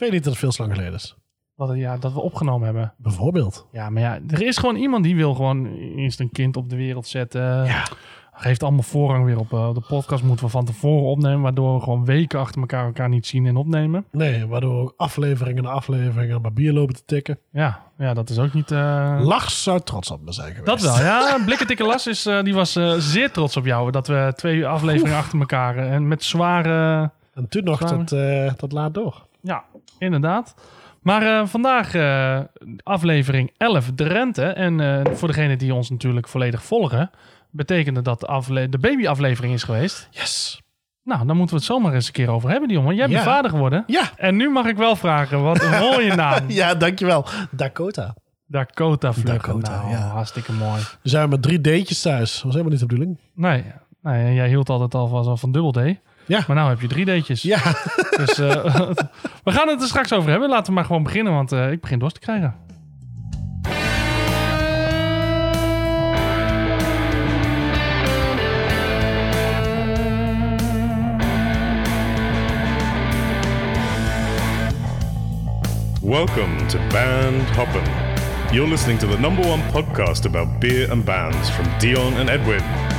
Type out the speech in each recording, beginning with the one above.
Weet je niet dat het veel te lang geleden is? Wat, ja, dat we opgenomen hebben. Bijvoorbeeld. Ja, maar ja, er is gewoon iemand die wil gewoon eerst een kind op de wereld zetten. Ja. Geeft allemaal voorrang weer op. eh, de podcast moeten we van tevoren opnemen, waardoor we gewoon weken achter elkaar elkaar niet zien en opnemen. Nee, waardoor we ook afleveringen na afleveringen maar bier lopen te tikken. Ja, ja dat is ook niet... Lars zou trots op me zijn geweest. dat wel, ja. Blikken Tikke Las is, eh, die was zeer trots op jou. Dat we twee afleveringen achter elkaar en met zware... En toen nog eh, tot laat door. Inderdaad. Maar eh, vandaag eh, aflevering 11 Drenthe. En eh, voor degenen die ons natuurlijk volledig volgen... betekende dat de, de babyaflevering is geweest. Yes. Nou, dan moeten we het zomaar eens een keer over hebben, jongen. Jij bent Ja. vader geworden. Ja. En nu mag ik wel vragen, wat een mooie naam. Ja, dankjewel. Dakota. Dakota Vluggen. Dakota, nou, ja. hartstikke mooi. We zijn met drie D'tjes thuis. Dat was helemaal niet de bedoeling. Nee, nee en jij hield altijd al van, van dubbel D. Ja. Maar nou heb je drie D'tjes. Ja. Dus eh, we gaan het er straks over hebben. Laten we maar gewoon beginnen, want eh, ik begin dorst te krijgen. Welcome to Band Hoppin'. You're listening to the number one podcast about beer and bands from Dion and Edwin.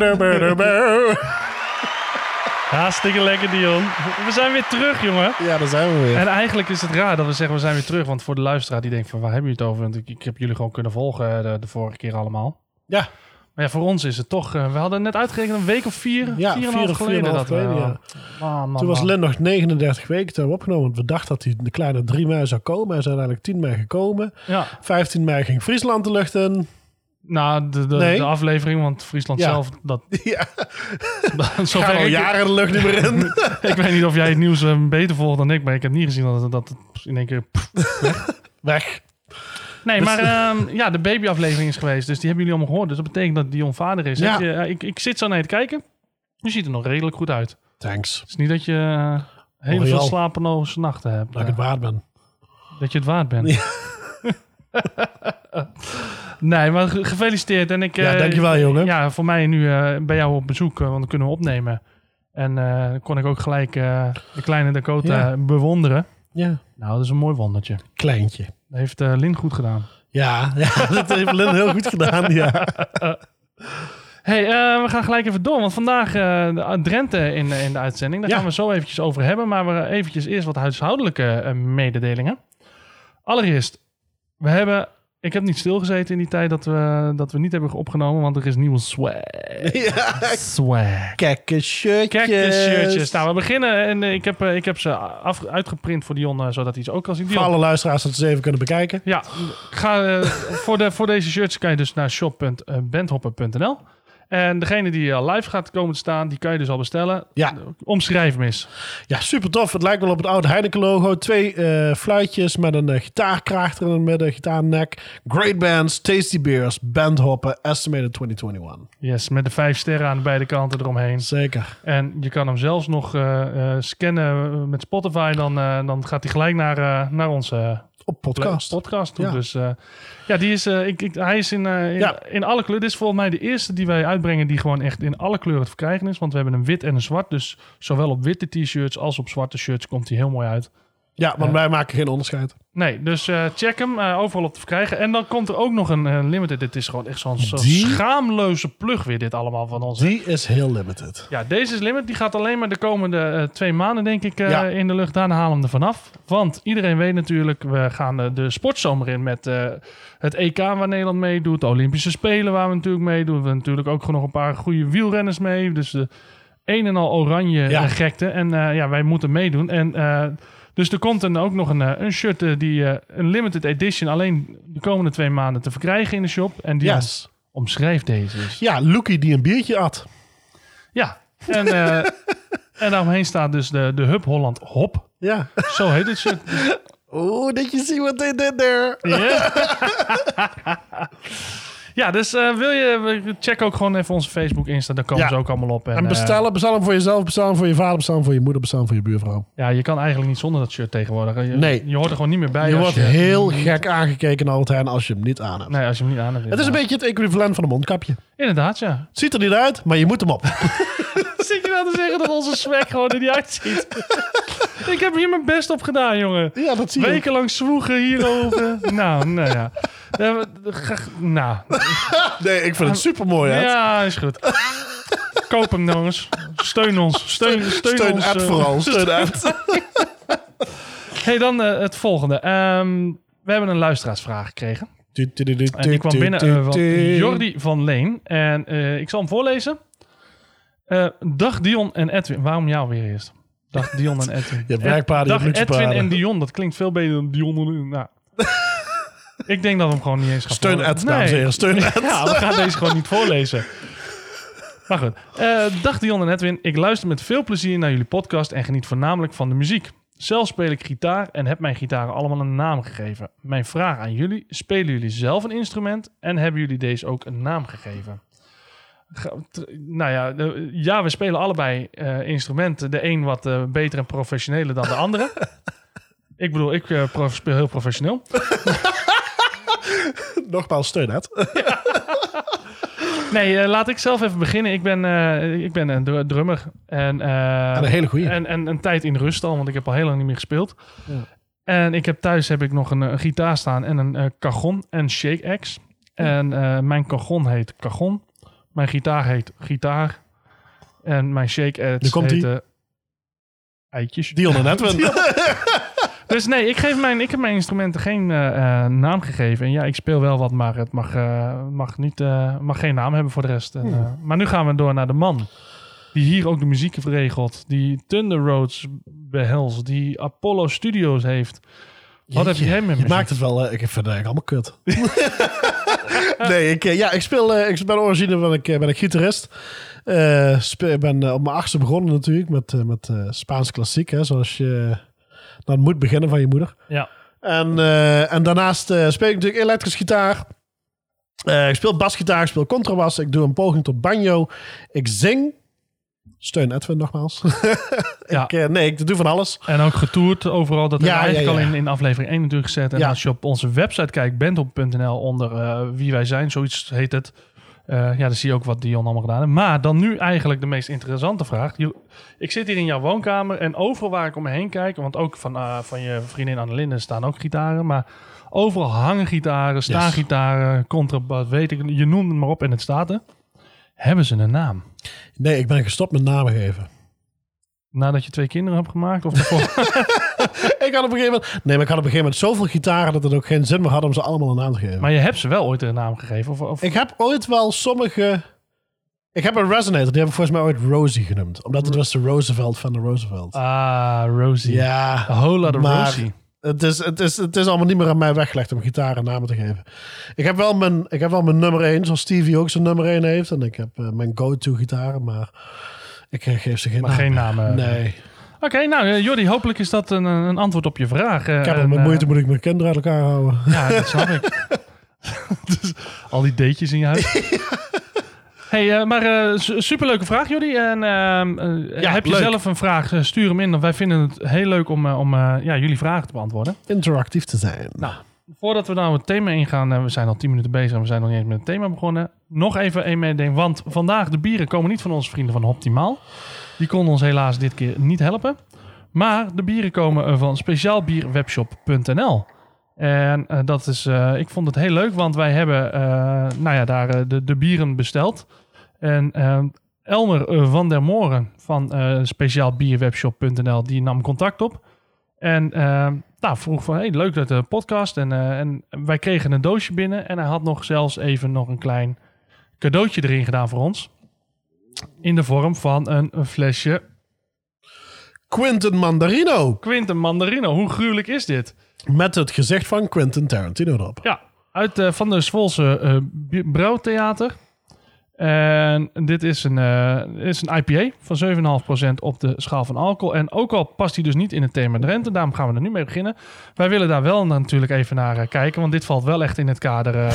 Hartstikke lekker, Dion. We zijn weer terug, jongen. Ja, daar zijn we weer. En eigenlijk is het raar dat we zeggen we zijn weer terug. Want voor de luisteraar die denkt van waar hebben jullie het over? Want ik, ik heb jullie gewoon kunnen volgen eh, de, de vorige keer allemaal. Ja. Maar ja, voor ons is het toch... eh, we hadden net uitgerekend een week of vier, Ja, vier en vier half of vier geleden. en dat geleden, Man, man, Toen was. Len nog 39 weken toen hebben we opgenomen. Want we dachten dat hij de kleine 3 mei zou komen. Hij is uiteindelijk 10 mei gekomen. Ja, 15 mei ging Friesland de lucht in. Nou, de, de, Nee. de aflevering, want Friesland Ja. zelf... Dat, Ja, zover al ik, jaren de lucht niet meer in. ik weet niet of jij het nieuws eh, beter volgt dan ik, maar ik heb niet gezien dat het, dat het in één keer... Weg. Nee, Dus- maar ehm, ja, de babyaflevering is geweest. Dus die hebben jullie allemaal gehoord. Dus dat betekent dat Dion vader is. Ja. Je, eh, ik, ik zit zo naar je te kijken. Je ziet er nog redelijk goed uit. Thanks. Het is niet dat je eh, hele veel slapeloze nachten hebt. Dat ik het waard ben. dat je het waard bent. Nee, maar ge- gefeliciteerd. En ik, Ja, eh, dankjewel, jongen. Ja, voor mij nu eh, bij jou op bezoek, eh, want dan kunnen we opnemen. En kon ik ook gelijk de kleine Dakota Ja. bewonderen. Ja. Nou, dat is een mooi wondertje. Kleintje. Dat heeft Lin goed gedaan. Ja, ja dat heeft Lynn heel goed gedaan. Ja. Hey, we gaan gelijk even door, want vandaag de Drenthe in, in de uitzending. Daar Ja. gaan we zo eventjes over hebben. Maar we eventjes eerst wat huishoudelijke mededelingen. Allereerst, we hebben... Ik heb niet stilgezeten in die tijd dat we, dat we niet hebben opgenomen, want er is nieuwe swag. ja. Swag. Kekke shirtjes. Kijk, de shirtjes. Nou, we beginnen en eh, ik heb, eh, ik heb ze af, uitgeprint voor Dion, eh, zodat hij ze ook kan zien. Voor alle luisteraars dat ze even kunnen bekijken. ja, ga, voor, de, voor deze shirts kan je dus naar shop.bandhopper.nl. En degene die al live gaat komen te staan, die kan je dus al bestellen. Ja. Omschrijf hem eens. Ja, super tof. Het lijkt wel op het oude Heineken logo. Twee eh, fluitjes met een uh, gitaarkraag erin met een gitaarnek. Great bands, tasty beers, bandhoppen, estimated 2021. Yes, met de vijf sterren aan beide kanten eromheen. Zeker. En je kan hem zelfs nog eh, eh, scannen met Spotify. Dan, eh, dan gaat hij gelijk naar, eh, naar onze Op podcast. podcast toe. Ja. Dus eh, ja, die is, eh, ik, ik, hij is in, eh, in, Ja. in alle kleuren. Dit is volgens mij de eerste die wij uitbrengen die gewoon echt in alle kleuren te verkrijgen is. Want we hebben een wit en een zwart. Dus zowel op witte t-shirts als op zwarte shirts komt hij heel mooi uit. Ja, want Ja. wij maken geen onderscheid. Nee, dus eh, check hem. eh, overal op te verkrijgen. En dan komt er ook nog een eh, limited. Dit is gewoon echt zo'n zo'n Die? schaamloze plug weer dit allemaal van ons. hè? Die is heel limited. Ja, deze is limit. Die gaat alleen maar de komende eh, twee maanden, denk ik, eh, Ja. in de lucht. Daarna halen we hem er vanaf. Want iedereen weet natuurlijk, we gaan eh, de sportzomer in met eh, het EK waar Nederland meedoet. De Olympische Spelen waar we natuurlijk meedoen. We hebben natuurlijk ook nog een paar goede wielrenners mee. Dus de een en al oranje Ja. eh, gekte. En eh, ja, wij moeten meedoen. En eh, dus er komt dan ook nog een, eh, een shirt, eh, die eh, een limited edition alleen de komende twee maanden te verkrijgen in de shop. En die Yes. omschrijft deze. Dus. Ja, Loekie die een biertje at. Ja, en, en daaromheen staat dus de, de Hub Holland Hop. Ja. Zo heet het shirt. Oeh, did you see what they did there? Ja. Ja, dus eh, wil je, check ook gewoon even onze Facebook, Insta, daar komen Ja. ze ook allemaal op. En, En eh, bestellen, bestel hem voor jezelf, bestel hem voor je vader, bestel hem voor je moeder, bestel hem voor je buurvrouw. ja, je kan eigenlijk niet zonder dat shirt tegenwoordig. Je, Nee. je hoort er gewoon niet meer bij. je wordt heel gek aangekeken Heijn als je hem niet aan hebt. Nee, als je hem niet aan hebt. Het is een beetje het equivalent van een mondkapje. Inderdaad, ja. Ziet er niet uit, maar je moet hem op. Zit je nou te zeggen dat onze swag gewoon er niet uitziet? ik heb hier mijn best op gedaan, jongen. ja, dat zie je. Wekenlang zwoegen hierover. nou, nou ja. Nou, Nee, ik vind het super mooi, hè? ja, is goed. Koop hem, jongens. Steun ons. Steun, steun, Steun ons. Eh. vooral. Steun. Hey, dan eh, het volgende. Ehm, we hebben een luisteraarsvraag gekregen. En die kwam binnen eh, van Jordi van Leen. En ik zal hem voorlezen. Dag Dion en Edwin. Waarom jou weer eerst? Dag Dion en Edwin. Je hebt werkpaden, je Dag hebt luxe Edwin en Dion. Dat klinkt veel beter dan Dion en... Nou. ik denk dat we hem gewoon niet eens gaan Steun voorlezen. Ed, dames en heren. Steun Ed. Ja, we gaan deze gewoon niet voorlezen. Maar goed. Eh, dag Dion en Edwin. Ik luister met veel plezier naar jullie podcast en geniet voornamelijk van de muziek. Zelf speel ik gitaar en heb mijn gitaren allemaal een naam gegeven. Mijn vraag aan jullie: spelen jullie zelf een instrument en hebben jullie deze ook een naam gegeven? Nou ja, ja, we spelen allebei eh, instrumenten. De een wat eh, beter en professioneler dan de andere. ik bedoel, ik eh, prof- speel heel professioneel. Nogmaals, steun Ed. Nee, eh, laat ik zelf even beginnen. Ik ben, ik ben een dr- drummer. En, En een hele goeie. En, en een tijd in rust al, want ik heb al heel lang niet meer gespeeld. Ja. En ik heb thuis heb ik nog een, gitaar staan en een cajon en shake axe. En mijn cajon heet cajon. Mijn gitaar heet gitaar. En mijn shake axe komt-ie. heet... eh, eitjes. Dion en Edwin. Dus nee, ik, geef mijn, ik heb mijn instrumenten geen eh, eh, naam gegeven. En ja, ik speel wel wat, maar het mag, eh, mag, niet, mag geen naam hebben voor de rest. En, eh, maar nu gaan we door naar de man. Die hier ook de muziek heeft regelt. Die Thunder Roads behelst. Die Apollo Studios heeft. Wat heb Jeetje, jij met Je muziek? maakt het wel... ik vind het eigenlijk allemaal kut. nee, ik, eh, ja, ik speel... eh, ik ben origine ben ik, eh, ben ik gitarist. Ik ben op mijn achtste begonnen natuurlijk met, met Spaanse klassiek. Hè, zoals je dan moet beginnen van je moeder. Ja. En, en daarnaast speel ik natuurlijk elektrisch gitaar. Ik speel basgitaar, ik speel contrabas. Ik doe een poging tot banjo. Ik zing. Steun Edwin nogmaals. Ja. ik, eh, nee, ik doe van alles. En ook getoerd overal. Dat Ja, hebben we eigenlijk ja, ja. al in, in aflevering 1 natuurlijk gezet. En als je op onze website kijkt, bandhop.nl, onder eh, wie wij zijn, zoiets heet het. Eh, ja, dan zie je ook wat Dion allemaal gedaan heeft. Maar dan nu eigenlijk de meest interessante vraag. Ik zit hier in jouw woonkamer en overal waar ik om me heen kijk, want ook van, eh, van je vriendin Annelinde staan ook gitaren, maar overal hangen gitaren, staan gitaren, contrabas, weet ik, je noemt het maar op en het staat er. Hebben ze een naam? Nee, ik ben gestopt met namen geven. Nadat je twee kinderen hebt gemaakt? Of ik had op een gegeven moment... Nee, maar ik had op een gegeven moment zoveel gitaren... dat het ook geen zin meer had om ze allemaal een naam te geven. maar je hebt ze wel ooit een naam gegeven? Of, of... Ik heb ooit wel sommige... Ik heb een resonator, die heb ik volgens mij ooit Rosie genoemd. Omdat het was de Roosevelt van de Roosevelt. Ah, Rosie. ja, A whole lot of maar Rosie. Het is, het, is, het is allemaal niet meer aan mij weggelegd om gitaren namen te geven. Ik heb wel mijn, ik heb wel mijn nummer 1, zoals Stevie ook zijn nummer 1 heeft. En ik heb eh, mijn go-to gitaren, maar ik geef ze geen Maar naam. geen namen. Nee. Oké, nou eh, Jordi, hopelijk is dat een, een antwoord op je vraag. Eh, Ik heb eh, moeite moet ik mijn kinderen uit elkaar houden. Ja, dat snap ik. dus, al die datejes in je huis. Hey, eh, maar eh, su- superleuke vraag, Jordi. En ehm, eh, Ja, heb je leuk. zelf een vraag, stuur hem in. Want wij vinden het heel leuk om, om eh, ja, jullie vragen te beantwoorden. Interactief te zijn. Nou, voordat we nou het thema ingaan, we zijn al 10 minuten bezig en we zijn nog niet eens met het thema begonnen. Nog even één mededeling, want vandaag de bieren komen niet van onze vrienden van Optimaal. Die konden ons helaas dit keer niet helpen. Maar de bieren komen van speciaalbierwebshop.nl. En eh, dat is, eh, ik vond het heel leuk, want wij hebben eh, nou ja, daar de, de bieren besteld. En eh, Elmer eh, van der Moren van eh speciaalbierwebshop.nl, die nam contact op. En eh, nou, vroeg van, hey, leuk dat de podcast. En, eh, en wij kregen een doosje binnen. En hij had nog zelfs even nog een klein cadeautje erin gedaan voor ons. In de vorm van een, flesje Quentin Mandarino. Quinten Mandarino. Hoe gruwelijk is dit? Met het gezicht van Quentin Tarantino erop. Ja, uit eh, van de Zwolse eh, Bi- Brouwtheater. En dit is een, eh, is een IPA van 7,5% op de schaal van alcohol. En ook al past hij dus niet in het thema Drenthe, daarom gaan we er nu mee beginnen. Wij willen daar wel natuurlijk even naar eh, kijken, want dit valt wel echt in het kader. eh,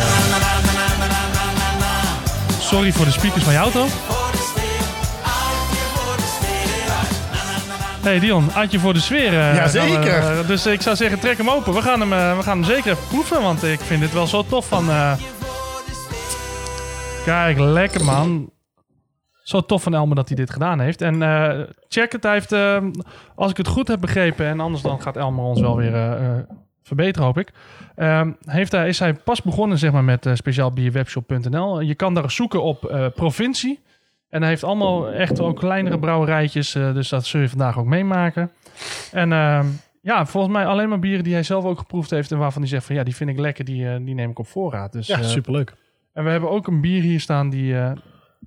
Sorry voor de speakers van je auto. Hey Dion, Adje voor de sfeer. eh, Jazeker. dus ik zou zeggen, trek hem open. We gaan hem, we gaan hem zeker even proeven, want ik vind dit wel zo tof van... Kijk, lekker man. Zo tof van Elmer dat hij dit gedaan heeft. En eh, check het, hij heeft, eh, als ik het goed heb begrepen... en anders dan gaat Elmer ons wel weer eh, verbeteren, hoop ik... Ehm, heeft hij, is hij pas begonnen zeg maar, met speciaalbierwebshop.nl. Je kan daar zoeken op provincie. En hij heeft allemaal echt ook kleinere brouwerijtjes. dus dat zul je vandaag ook meemaken. En ehm, ja, volgens mij alleen maar bieren die hij zelf ook geproefd heeft. En waarvan hij zegt van ja, die vind ik lekker. Die, die neem ik op voorraad. Dus, Ja, superleuk. En we hebben ook een bier hier staan die, eh,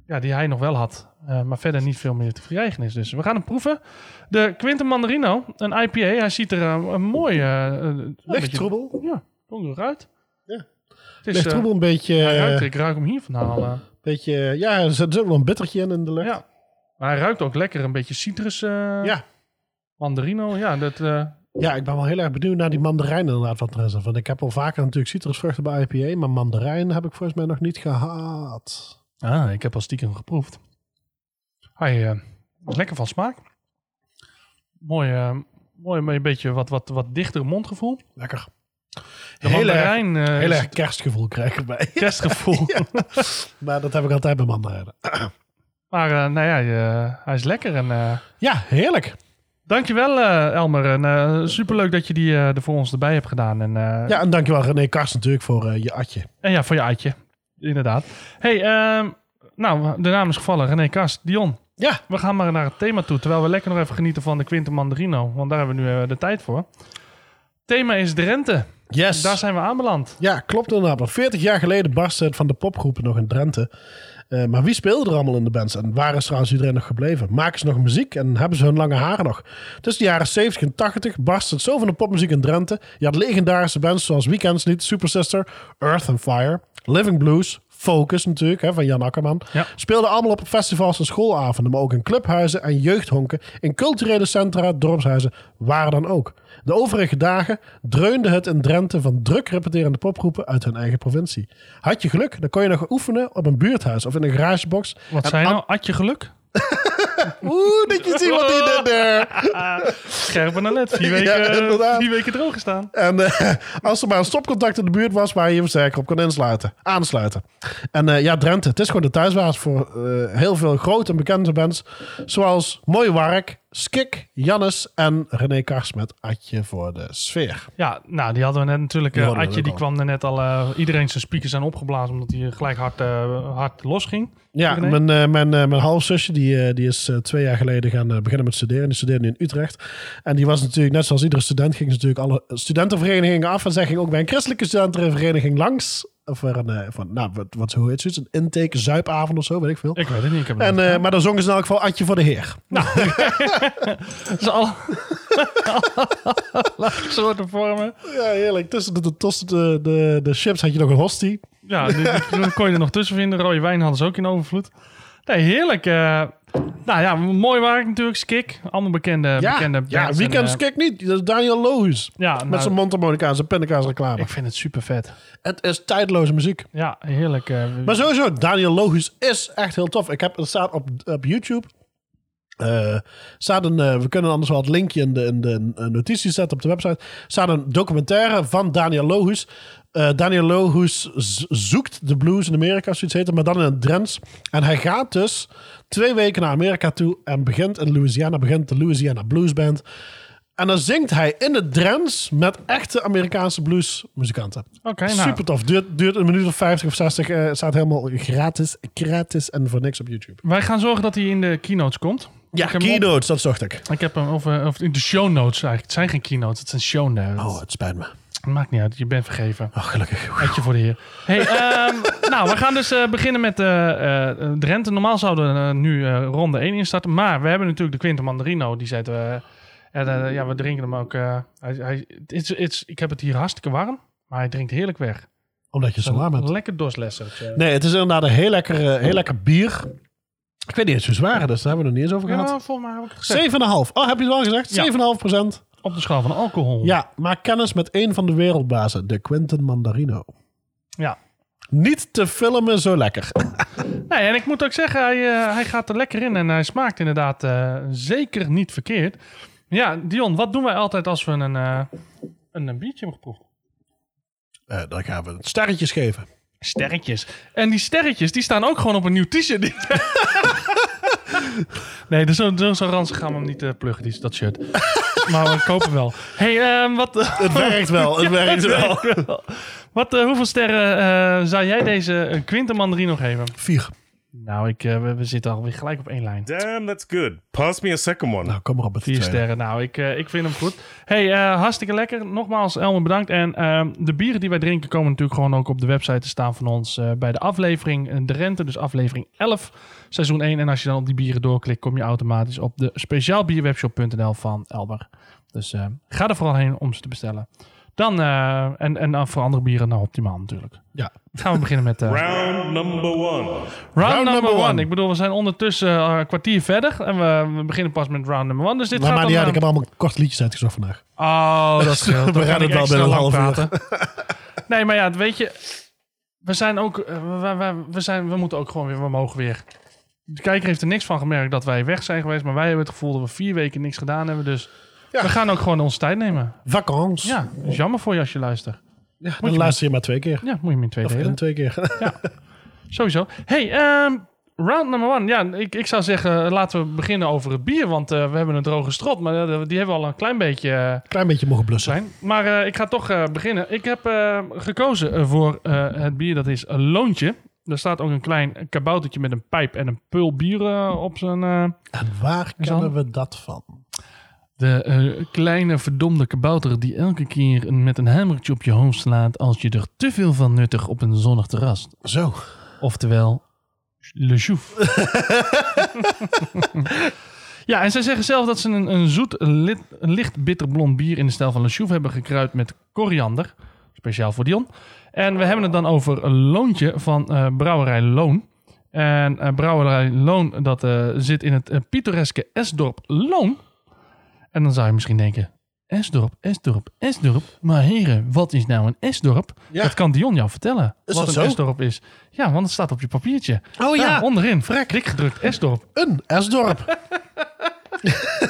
ja, die hij nog wel had. eh, maar verder niet veel meer te verkrijgen is. Dus we gaan hem proeven. De Quinten Mandarino, een IPA. Hij ziet er eh, een mooi... Licht troebel. Ja, donker uit. Ja. Het is, troebel, een beetje... hij ruikt, ik ruik hem hier vandaan eh. beetje ja, er zit wel een bittertje in in de lucht. ja. Maar hij ruikt ook lekker. Een beetje citrus Ja. mandarino. Ja, dat... Ja, ik ben wel heel erg benieuwd naar die mandarijn inderdaad er is. Want ik heb al vaker natuurlijk citrusvruchten bij IPA, maar mandarijn heb ik volgens mij nog niet gehad. Ah, ik heb al stiekem geproefd. Hij eh, is lekker van smaak. Mooi, eh, mooi maar een beetje wat, wat, wat dichter mondgevoel. Lekker. De heel erg, mandarijn eh, heel erg kerstgevoel krijg ik erbij. kerstgevoel. maar dat heb ik altijd bij mandarijnen. Maar nou ja, hij is lekker. En, Ja, heerlijk. Dankjewel eh, Elmer. En uh, superleuk dat je die eh, er voor ons erbij hebt gedaan. En, Ja, en dankjewel René Kars natuurlijk voor je atje. en ja, voor je uitje. Inderdaad. hey, ehm, nou, de naam is gevallen. René Kast, Dion. Ja, We gaan maar naar het thema toe. Terwijl we lekker nog even genieten van de Quinten Mandarino. Want daar hebben we nu de tijd voor. Thema is Drenthe. yes. Daar zijn we aanbeland. Ja, klopt inderdaad. Maar 40 jaar geleden barstte het van de popgroepen nog in Drenthe. Eh, maar wie speelde er allemaal in de bands? En waar is trouwens iedereen nog gebleven? Maken ze nog muziek en hebben ze hun lange haren nog? Tussen de jaren 70 en 80 barstte het zo van de popmuziek in Drenthe. Je had legendarische bands zoals Weekends niet, Super Sister, Earth and Fire, Living Blues, Focus natuurlijk, hè, van Jan Akkerman. Ja. Speelden allemaal op festivals en schoolavonden, maar ook in clubhuizen en jeugdhonken, in culturele centra, dorpshuizen, waar dan ook. De overige dagen dreunde het in Drenthe van druk repeterende popgroepen uit hun eigen provincie. Had je geluk, dan kon je nog oefenen op een buurthuis of in een garagebox. Wat En zei je nou? Had je geluk? Oeh, dat je ziet wat die doet daar. Scherp en net. Vier weken, vier weken droog gestaan. En eh, als er maar een stopcontact in de buurt was waar je je versterker op kon insluiten, aansluiten. En eh, ja, Drenthe, het is gewoon de thuisbasis voor eh, heel veel grote en bekende bands. Zoals Mooi Wark, Skik, Jannes en René Kars met Atje voor de sfeer. Ja, nou, die hadden we net natuurlijk. Die eh, Adje, die al. kwam er net al. eh, iedereen zijn speakers zijn opgeblazen omdat hij gelijk hard, eh, hard los ging. Ja, René? mijn, mijn, mijn halfzusje die, die is twee jaar geleden gaan beginnen met studeren. Die studeerde in Utrecht. En die was natuurlijk, net zoals iedere student, ging ze natuurlijk alle studentenverenigingen af. En zij ging ook bij een christelijke studentenvereniging langs. Of voor een, eh, van, nou, wat, wat hoe heet zoiets? Een intake, zuipavond of zo, weet ik veel. Ik weet het niet. Ik heb het En, niet eh, maar dan zongen ze in elk geval Atje voor de Heer. Dat is al. soorten vormen. Ja, heerlijk. Tussen de, de, tussen de, de, de chips had je nog een hostie. Ja, kon je er nog tussen vinden. Rode wijn hadden ze ook in overvloed. Nee, heerlijk. eh, nou ja, mooi waar natuurlijk. Skik. Allemaal bekende, Ja, bekende ja weekends, en, eh, kijk niet. Dat is Daniel Lohuis. Ja, Met nou, zijn mondharmonica en zijn pindakaas reclame. ik vind het super vet. Het is tijdloze muziek. Ja, heerlijk. eh, Maar sowieso, Daniel Logus is echt heel tof. Ik heb, het staat op, op YouTube. Eh, staat een, we kunnen anders wel het linkje in de, in de notities zetten op de website. staat een documentaire van Daniel Logus. Eh, Daniel Logus z- zoekt de blues in Amerika, zoiets heet het, maar dan in het Drents. En hij gaat dus twee weken naar Amerika toe en begint in Louisiana, begint de Louisiana Blues Band. En dan zingt hij in het Drents met echte Amerikaanse bluesmuzikanten. Oké, nou. Super tof. Duurt, duurt een minuut of 50 of 60. eh, staat helemaal gratis, gratis en voor niks op YouTube. Wij gaan zorgen dat hij in de keynotes komt. Ja, op- keynotes, dat zocht ik. Ik heb hem, of, of in de show notes eigenlijk. Het zijn geen keynotes, het zijn show notes. Oh, het spijt me. Maakt niet uit, je bent vergeven. Oh, gelukkig. Uitje voor de heer. Hey, ehm, nou, we gaan dus eh, beginnen met eh, Drenthe. Normaal zouden we nu ronde 1 instarten. Maar we hebben natuurlijk de Quinto Mandarino. Die zetten we... en, ja, we drinken hem ook... hij, ik heb het hier hartstikke warm. Maar hij drinkt heerlijk weg. Omdat je zo warm bent. Lekker dorstlesser. Nee, het is inderdaad een heel lekker, heel lekker bier. Ik weet niet eens hoe zwaar het is. Daar hebben we het nog niet eens over Ja, gehad. volgens mij heb ik het gezegd. 7,5. Oh, heb je het al gezegd? Ja. 7,5 procent. Op de schaal van alcohol. Ja, maak kennis met een van de wereldbazen, de Quentin Mandarino. Ja. Niet te filmen zo lekker. Nee, en ik moet ook zeggen, hij, eh, hij gaat er lekker in en hij smaakt inderdaad eh, zeker niet verkeerd. Ja, Dion, wat doen wij altijd als we een, eh, een, een biertje hebben geproefd? Dan gaan we sterretjes geven. Sterretjes. En die sterretjes, die staan ook gewoon op een nieuw t-shirt. nee, dus zo, zo, zo ranzig gaan we hem niet pluggen, die, dat shirt. Maar we kopen wel. hey, ehm, wat... Het werkt wel, het werkt wel. Wat, eh, hoeveel sterren eh, zou jij deze uh, Quinten Mandarino geven? Vier. Nou, ik, eh, we, we zitten alweer gelijk op één lijn. Damn, that's good. Pass me a second one. Nou, kom maar op met de Vier sterren. Nou, ik, eh, ik vind hem goed. hey, eh, hartstikke lekker. Nogmaals, Elmer bedankt. En ehm, de bieren die wij drinken komen natuurlijk gewoon ook op de website te staan van ons eh, bij de aflevering De Rente. Dus aflevering 11, seizoen 1. En als je dan op die bieren doorklikt, kom je automatisch op de speciaalbierwebshop.nl van Elmer. Dus eh, ga er vooral heen om ze te bestellen. Dan, eh, en, en dan voor andere bieren, nou optimaal natuurlijk. Ja. Gaan we beginnen met... eh, Round number one. Round, number, number one. one. Ik bedoel, we zijn ondertussen eh, een kwartier verder. En we, we beginnen pas met round number one. Dus dit Maar, gaat maar dan... ja, ik heb allemaal korte liedjes uitgezocht vandaag. Oh, dat scheelt. We gaan het wel binnen een half uur. praten. nee, maar ja, weet je... We zijn ook... We, we, we, zijn, we moeten ook gewoon weer... We mogen weer... De kijker heeft er niks van gemerkt dat wij weg zijn geweest. Maar wij hebben het gevoel dat we vier weken niks gedaan hebben. Dus Ja. we gaan ook gewoon onze tijd nemen. Vakantie. Ja, is jammer voor je als je luistert. Ja, dan luister je maar twee keer. Ja, moet je hem in twee Of delen. twee keer. Sowieso. Hey, ehm, round number one. Ja, ik, ik zou zeggen, laten we beginnen over het bier. Want eh, we hebben een droge strot, maar eh, die hebben we al een klein beetje eh, Klein beetje mogen blussen. zijn. Maar eh, ik ga toch eh, beginnen. Ik heb eh, gekozen voor eh, het bier, dat is een loontje. Er staat ook een klein kaboutertje met een pijp en een pul bier op zijn... eh, En waar kennen dan- we dat van? De eh, kleine verdomde kabouter die elke keer met een hamertje op je hoofd slaat... als je er te veel van nuttig op een zonnig terras. Zo. Oftewel, Le Chouf. ja, en zij zeggen zelf dat ze een, een zoet, lit- licht bitterblond bier in de stijl van Le Chouf hebben gekruid met koriander. Speciaal voor Dion. En we hebben het dan over een loontje van eh, Brouwerij Loon. En eh, Brouwerij Loon, dat zit in het pittoreske Esdorp Loon. En dan zou je misschien denken, Esdorp, Esdorp, Esdorp. Maar heren, wat is nou een Esdorp? Ja. Dat kan Dion jou vertellen. Is wat een zo? Esdorp is. Ja, want het staat op je papiertje. Oh ja, onderin. Dik gedrukt Esdorp. een Esdorp.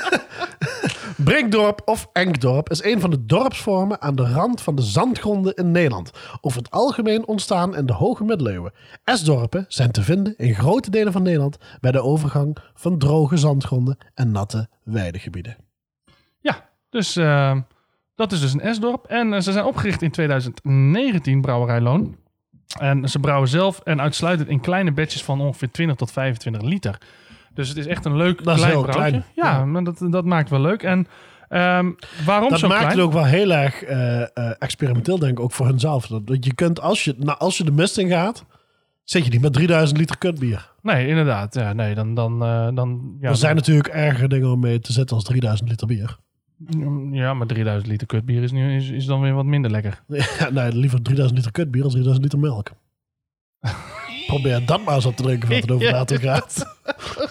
Brinkdorp of Enkdorp is een van de dorpsvormen aan de rand van de zandgronden in Nederland. Over het algemeen ontstaan in de hoge middeleeuwen. Esdorpen zijn te vinden in grote delen van Nederland bij de overgang van droge zandgronden en natte weidegebieden. Ja, dus eh, dat is dus een Esdorp. En eh, ze zijn opgericht in 2019, Brouwerij Loon. En ze brouwen zelf en uitsluitend in kleine batches van ongeveer 20 tot 25 liter. Dus het is echt een leuk Dat klein brouwtje. klein. Ja, Ja. maar dat, dat maakt wel leuk. En ehm, waarom Dat zo maakt klein? het ook wel heel erg eh, eh, experimenteel, denk ik, ook voor hunzelf. Dat, dat je kunt, als je, nou, als je de mist in gaat, zit je niet met 3000 liter kutbier. Nee, inderdaad. Ja, nee, dan... dan, dan ja, er zijn natuurlijk ergere dingen om mee te zetten als 3000 liter bier. Dan- ja, maar 3000 liter kutbier is, nu, is, is dan weer wat minder lekker. Ja, nee, liever 3000 liter kutbier als 3000 liter melk. Probeer dat maar eens op te drinken voordat het over Ja. water gaat.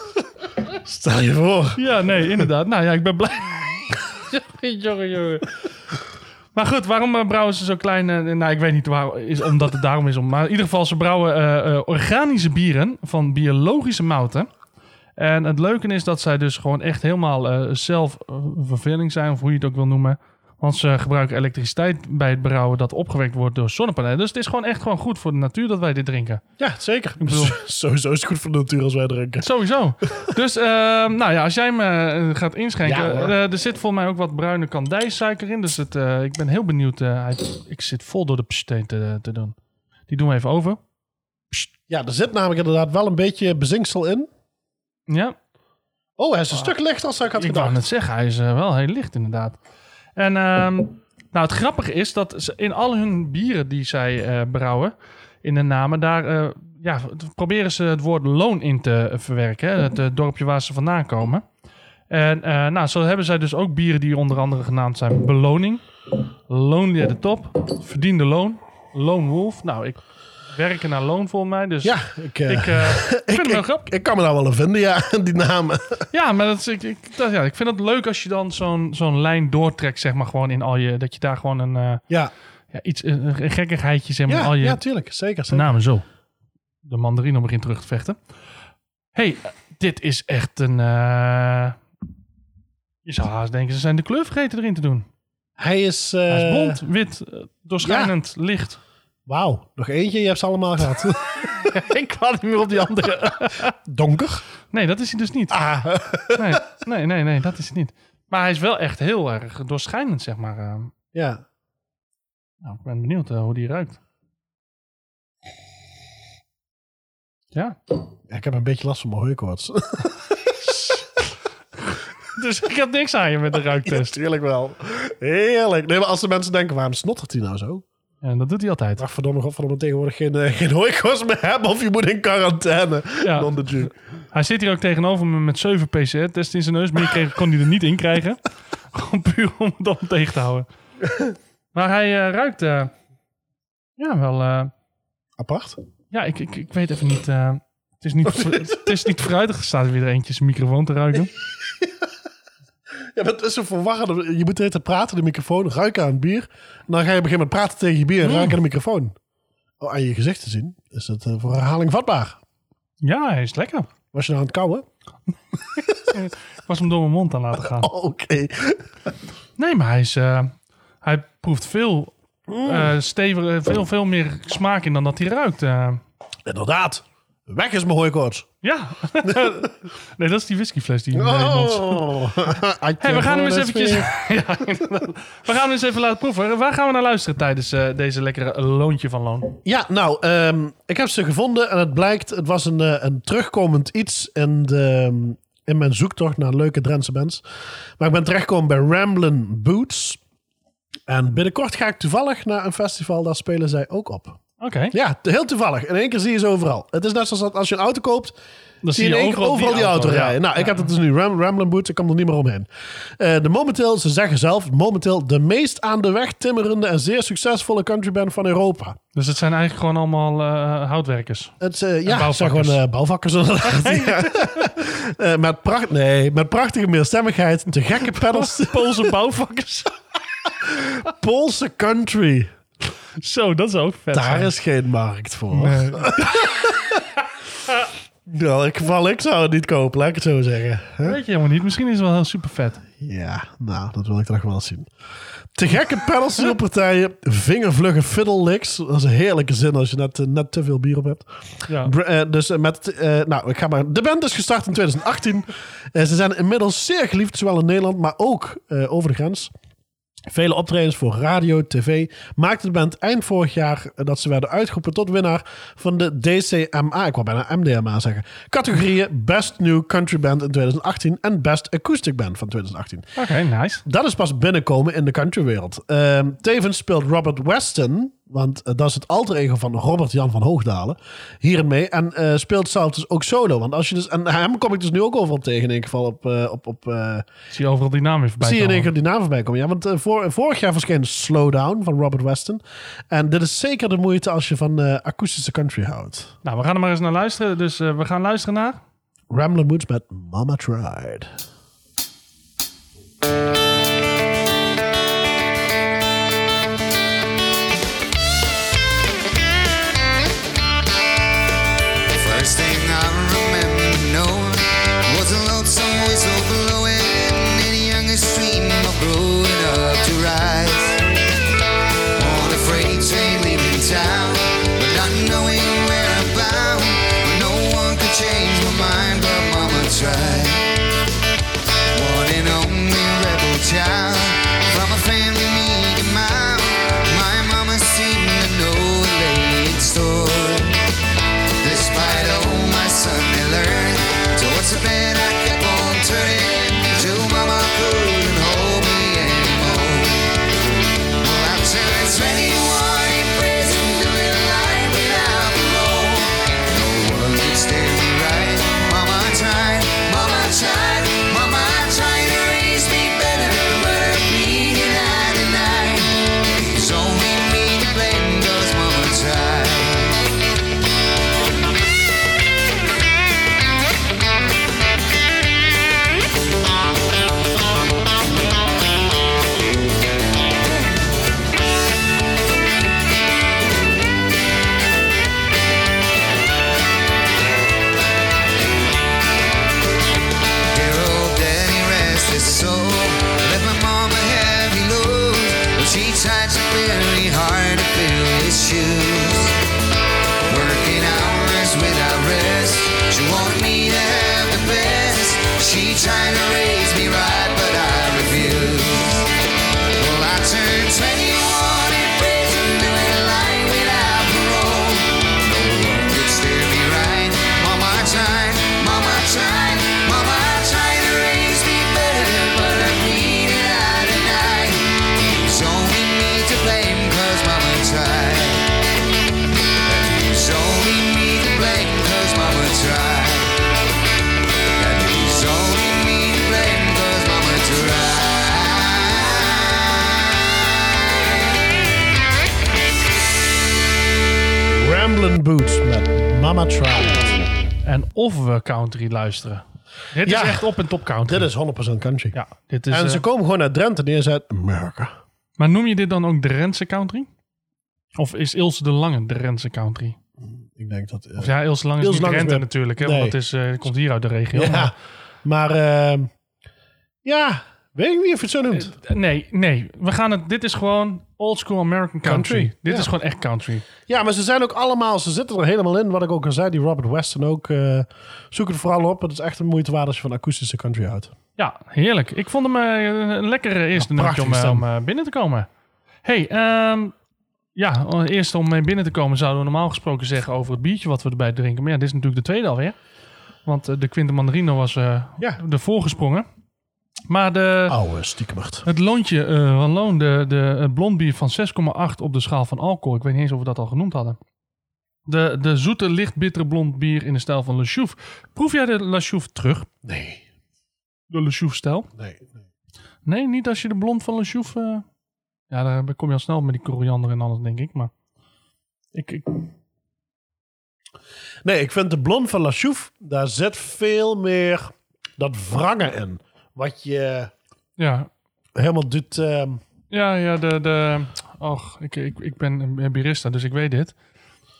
Stel je voor. Ja, nee, inderdaad. Nou ja, ik ben blij. jongen, jongen, jongen. Maar goed, waarom eh, brouwen ze zo klein? eh, nou, ik weet niet waar, is, omdat het daarom is. Om, maar in ieder geval, ze brouwen eh, eh, organische bieren van biologische mouten. En het leuke is dat zij dus gewoon echt helemaal eh zelf eh, verveling zijn, of hoe je het ook wil noemen. Want ze gebruiken elektriciteit bij het brouwen dat opgewekt wordt door zonnepanelen. Dus het is gewoon echt gewoon goed voor de natuur dat wij dit drinken. Ja, zeker. bedoel- Sowieso is het goed voor de natuur als wij drinken. Sowieso. dus ehm, nou ja, als jij me eh, gaat inschenken. Ja, eh, er zit volgens mij ook wat bruine kandijsuiker in. Dus het, ik ben heel benieuwd. ik zit vol door de psteen te, te doen. Die doen we even over. Ja, er zit namelijk inderdaad wel een beetje bezinksel in. Ja, Oh, hij is een stuk lichter als ik had ik wou gedacht. net zeggen. Hij is eh, wel heel licht inderdaad. En ehm, nou, het grappige is dat ze in al hun bieren die zij eh, brouwen, in de namen, daar eh, ja, proberen ze het woord loon in te verwerken. hè, Het dorpje waar ze vandaan komen. En nou, zo hebben zij dus ook bieren die onder andere genaamd zijn Beloning, Lonely at the Top, Verdiende Loon, Lone Wolf. Nou, ik werken naar loon voor mij, dus Ja, ik, eh, ik eh, vind het wel ik, grappig. ik kan me daar wel in vinden, ja, die namen. Ja, maar dat is, ik, ik, dat, ja, ik vind het leuk als je dan zo'n zo'n lijn doortrekt, zeg maar, gewoon in al je... Dat je daar gewoon een, eh, Ja, ja, iets, een, een gekkigheidje, zeg maar, ja, al je ja tuurlijk. Zeker. zeker. namen zo. de mandarine begint terug te vechten. hey, dit is echt een... je zou haast denken, ze zijn de kleur vergeten erin te doen. Hij is... Hij is blond, wit, doorschijnend, licht. Wauw, nog eentje, je hebt ze allemaal gehad. Ik kwam niet meer op die andere. Donker. Nee, dat is hij dus niet. Ah, Nee, nee, nee, nee, dat is het niet. Maar hij is wel echt heel erg doorschijnend, zeg maar. eh. ja. Nou, ik ben benieuwd eh, hoe die ruikt. Ja, Ja, Ik heb een beetje last van mijn hooikoorts. dus ik heb niks aan je met de ruiktest. Tuurlijk wel. Heerlijk. Nee, maar als de mensen denken, waarom snottert hij nou zo? En dat doet hij altijd. Wacht verdomme, godverdomme tegenwoordig geen, eh, geen hooikoorts meer hebben of je moet in quarantaine. Ja. Non de. Hij zit hier ook tegenover me met 7 PCR-tests in zijn neus. Meer kreeg, kon hij er niet in krijgen. Gewoon puur om het dan tegen te houden. Maar hij eh, ruikt... eh, ja, wel... Apart. ja, ik, ik, ik weet even niet... het, is niet het is niet. Er staat er weer eentje zijn microfoon te ruiken. Ja, maar het is zo verwarrend. Je moet hele tijd praten de microfoon, ruiken aan het bier. En dan ga je beginnen met praten tegen je bier en ruiken aan de microfoon. Oh, aan je gezicht te zien is het eh, voor herhaling vatbaar. Ja, hij is lekker. Was je nou aan het kauwen? Ik was hem door mijn mond aan laten gaan. Oh, oké. Nee, maar hij is... eh, hij proeft veel... eh steviger, veel, veel meer smaak in dan dat hij ruikt. eh. Inderdaad. Weg is mijn hooikoorts. ja. nee, dat is die whiskyfles die... Oh. Oh. Hey, we gaan hem eens eventjes... ja, we gaan hem eens even laten proeven. Waar gaan we naar luisteren tijdens eh, deze lekkere loontje van loon? Ja, nou, ehm, ik heb ze gevonden en het blijkt, het was een, eh, een terugkomend iets in, de, in mijn zoektocht naar leuke Drentse bands. Maar ik ben terechtgekomen bij Ramblin' Boots. En binnenkort ga ik toevallig naar een festival, daar spelen zij ook op. Oké. Ja, heel toevallig. In één keer zie je ze overal. Het is net zoals dat als je een auto koopt, Dan zie je in één keer overal die auto, rijden. ja. Nou, ik heb het dus nu. Ram, Ramblin' Boots, ik kom er niet meer omheen. Eh, de momenteel, ze zeggen zelf, momenteel de meest aan de weg timmerende en zeer succesvolle countryband van Europa. Dus het zijn eigenlijk gewoon allemaal eh, houtwerkers. Het, eh, ja, het zijn gewoon bouwvakkers inderdaad. Met, pracht, nee, met prachtige meerstemmigheid, te gekke pedals, Poolse bouwvakkers. Poolse country. Zo, dat is ook vet. Daar zijn. is geen markt voor. Nee. Nou, ik zou het niet kopen, laat ik het zo zeggen. Huh? Weet je helemaal niet. Misschien is het wel heel super vet. Ja, nou, dat wil ik toch wel zien. Te gekke pedalsteelpartijen, vingervlugge fiddle licks. Dat is een heerlijke zin als je net, eh, net te veel bier op hebt. Ja. Eh, dus eh, met, eh, nou, ik ga maar. De band is gestart in 2018. Eh, ze zijn inmiddels zeer geliefd, zowel in Nederland, maar ook over de grens. Vele optredens voor radio, tv. Maakte de band eind vorig jaar dat ze werden uitgeroepen tot winnaar van de DCMA. Ik wou bijna MDMA zeggen. Categorieën Best New Country Band in 2018 en Best Acoustic Band van 2018. Oké, nice. Dat is pas binnenkomen in de countrywereld. Ehm tevens speelt Robert Weston, want eh, dat is het alter ego van Robert Jan van Hoogdalen, hierin mee. En eh, speelt zelf dus ook solo. Want als je dus, en hem kom ik dus nu ook overal tegen in ieder geval op, eh, op, op Zie je overal die naam weer voorbij zie je in één komen. keer die naam voorbij komen. Ja, want voor, vorig jaar verscheen Slowdown van Robert Weston. En dit is zeker de moeite als je van akoestische country houdt. Nou, we gaan er maar eens naar luisteren. Dus we gaan luisteren naar... Ramblin' Woods met Mama Tried. issue Mama Tried. En of we country luisteren. Dit Ja. is echt op en top country. Dit is 100% country. Ja, dit is... en eh, ze komen gewoon uit Drenthe zijn Amerika. Maar noem je dit dan ook Drentse country? Of is Ilse de Lange Drentse country? Ik denk dat... eh, Of ja, Ilse de Lange is Ilse niet Lange is Drenthe meer- natuurlijk. Hè, Nee. Want het is, eh, komt hier uit de regio. ja, maar- maar ehm, ja, weet ik niet of je het zo noemt. Eh, nee, nee. We gaan het, dit is gewoon old school American country. Country, Dit ja. is gewoon echt country. Ja, maar ze zijn ook allemaal, ze zitten er helemaal in. Wat ik ook al zei, die Robert Weston ook. eh, zoek het vooral op. Het is echt een moeite waard als je van akoestische country houdt. Ja, heerlijk. Ik vond hem eh, een lekkere eerste Ja, nummertje om, eh, om binnen te komen. hey, ehm, ja, eerst om mee binnen te komen zouden we normaal gesproken zeggen over het biertje wat we erbij drinken. Maar ja, dit is natuurlijk de tweede alweer. Want de Quinta Mandarino was Ja. ervoor gesprongen. Maar de, Oude stiekemert. het loontje eh, van Loon, de, de, het blond bier van 6,8 op de schaal van alcohol. Ik weet niet eens of we dat al genoemd hadden. De, de zoete, licht bittere blond bier in de stijl van Le. Proef jij de La Chouffe terug? Nee, De Le Chouffe-stijl? nee, nee. Nee, niet als je de blond van Le eh, Ja, daar kom je al snel met die koriander en alles, denk ik. Maar ik, ik, Nee, ik vind de blond van La Chouffe, daar zit veel meer dat wrangen in. Wat je ja, helemaal doet... ehm, ja, ja, de... de och, ik, ik, ik ben een barista, dus ik weet dit.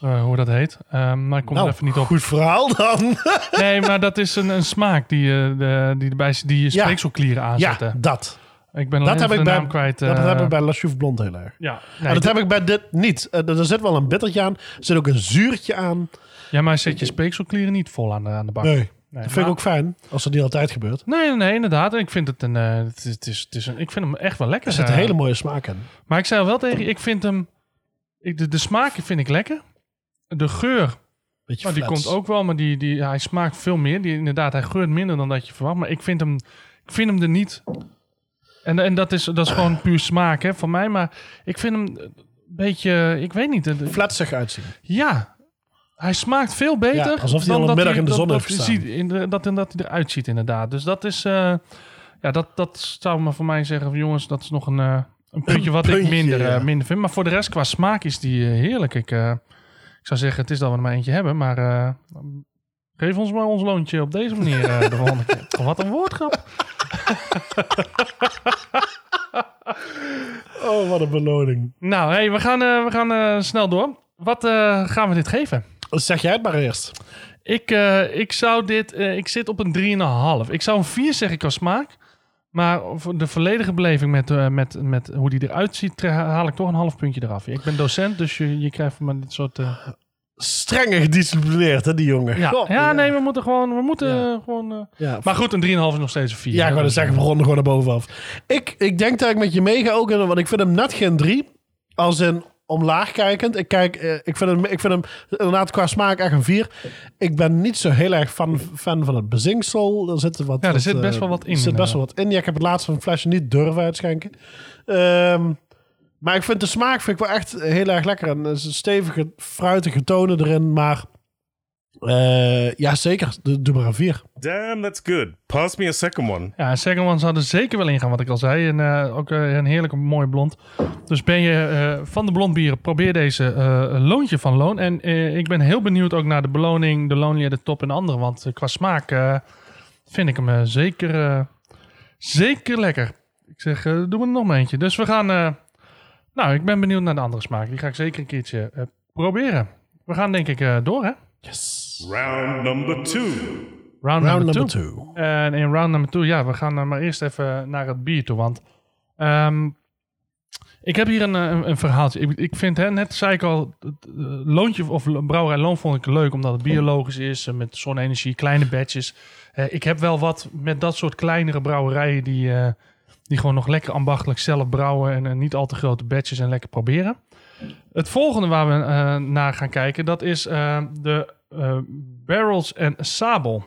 eh, hoe dat heet. Ehm, maar ik kom nou, er even niet op. goed verhaal dan. Nee, maar dat is een, een smaak die, je de, die, erbij, die je Ja. speekselklieren ja, aanzetten. dat. Ik ben Dat heb, ik bij, naam kwijt. dat eh, heb ik bij La Chouffe blond heel erg. Ja, nee, dat heb ik bij dit niet. Eh, er zit wel een bittertje aan. Er zit ook een zuurtje aan. ja, maar zet je speekselklieren niet vol aan de, aan de bak. Nee, Nee, dat vind maar- ik ook fijn. Als dat niet altijd gebeurt. Nee, nee, inderdaad. Ik vind het een, eh, het is, het is, het is een, ik vind hem echt wel lekker. Er zit een eh. hele mooie smaak in. Maar ik zei al wel tegen je, ik vind hem, ik, de, de smaak vind ik lekker. De geur, Beetje maar die komt ook wel, maar die, die, hij smaakt veel meer. Die, inderdaad, hij geurt minder dan dat je verwacht. Maar ik vind hem, ik vind hem er niet. En, en dat, is, dat is gewoon puur smaak hè, van mij. Maar ik vind hem een beetje, ik weet niet. Flatsig uitzien. Ja, hij smaakt veel beter. Ja, alsof hij dan al een middag in de zon dat heeft gestaan. in de- dat, dat hij eruit ziet, inderdaad. Dus dat is, eh, ja, dat, dat zou maar voor mij zeggen, van, jongens, dat is nog een, eh, een puntje wat ik minder, eh, minder vind. Maar voor de rest, qua smaak is die heerlijk. Ik, ik zou zeggen, het is dat we er maar eentje hebben, maar geef ons maar ons loontje op deze manier de volgende keer. Wat een woordgrap. Oh, wat een beloning. Nou, hey, we gaan, we gaan snel door. Wat gaan we dit geven? Zeg jij het maar eerst. Ik, eh, ik zou dit... eh, ik zit op een 3,5. Ik zou een 4 zeg ik als smaak. Maar voor de volledige beleving met, eh, met, met hoe die eruit ziet... haal ik toch een half puntje eraf. Ik ben docent, dus je, je krijgt van me dit soort... eh, Strenge gedisciplineerd, hè, die jongen. ja. Ja, nee, we moeten gewoon... We moeten Ja. gewoon eh, Ja, maar goed, een 3,5 is nog steeds een 4. Ja, ik wou zeggen, we ronden gewoon naar bovenaf. Ik, ik denk dat ik met je meega ook, want ik vind hem net geen drie. Als in omlaag kijkend. Ik, kijk, eh, ik, vind hem, ik vind hem inderdaad qua smaak echt een vier. Ik ben niet zo heel erg fan, fan van het bezinksel. Er zit, wat, Ja, er wat, zit best eh, wel wat in, Er zit best wel wat in. Ja, ik heb het laatst van een flesje niet durven uitschenken. Ehm, maar ik vind de smaak vind ik wel echt heel erg lekker. En er is een stevige, fruitige tonen erin. Maar eh, ja, zeker. Doe doe maar een vier. Damn, that's good. Pass me a second one. Ja, en second one zou er zeker wel ingaan, wat ik al zei. En eh, ook eh, een heerlijke mooi blond. Dus ben je eh, van de blondbieren, probeer deze eh, loontje van Loon. En eh, ik ben heel benieuwd ook naar de beloning, de Lonely de Top en andere. Want qua smaak eh, vind ik hem eh, zeker, eh, zeker lekker. Ik zeg, eh, doe er nog maar eentje. Dus we gaan... eh, nou, ik ben benieuwd naar de andere smaak. Die ga ik zeker een keertje eh, proberen. We gaan denk ik eh, door, hè? Round number two. Round, Round number number two. two. En in round number two, ja, we gaan eh, maar eerst even naar het bier toe. Want ehm, ik heb hier een, eh, een, een verhaaltje. Ik, ik vind, hè, net zei ik al, het eh, loontje of brouwerij Loon vond ik leuk omdat het biologisch is. met zonne-energie, kleine batches. Eh, ik heb wel wat met dat soort kleinere brouwerijen die, eh, die gewoon nog lekker ambachtelijk zelf brouwen. En niet al te grote batches en lekker proberen. Het volgende waar we eh, naar gaan kijken, dat is de Barrels en Sabel.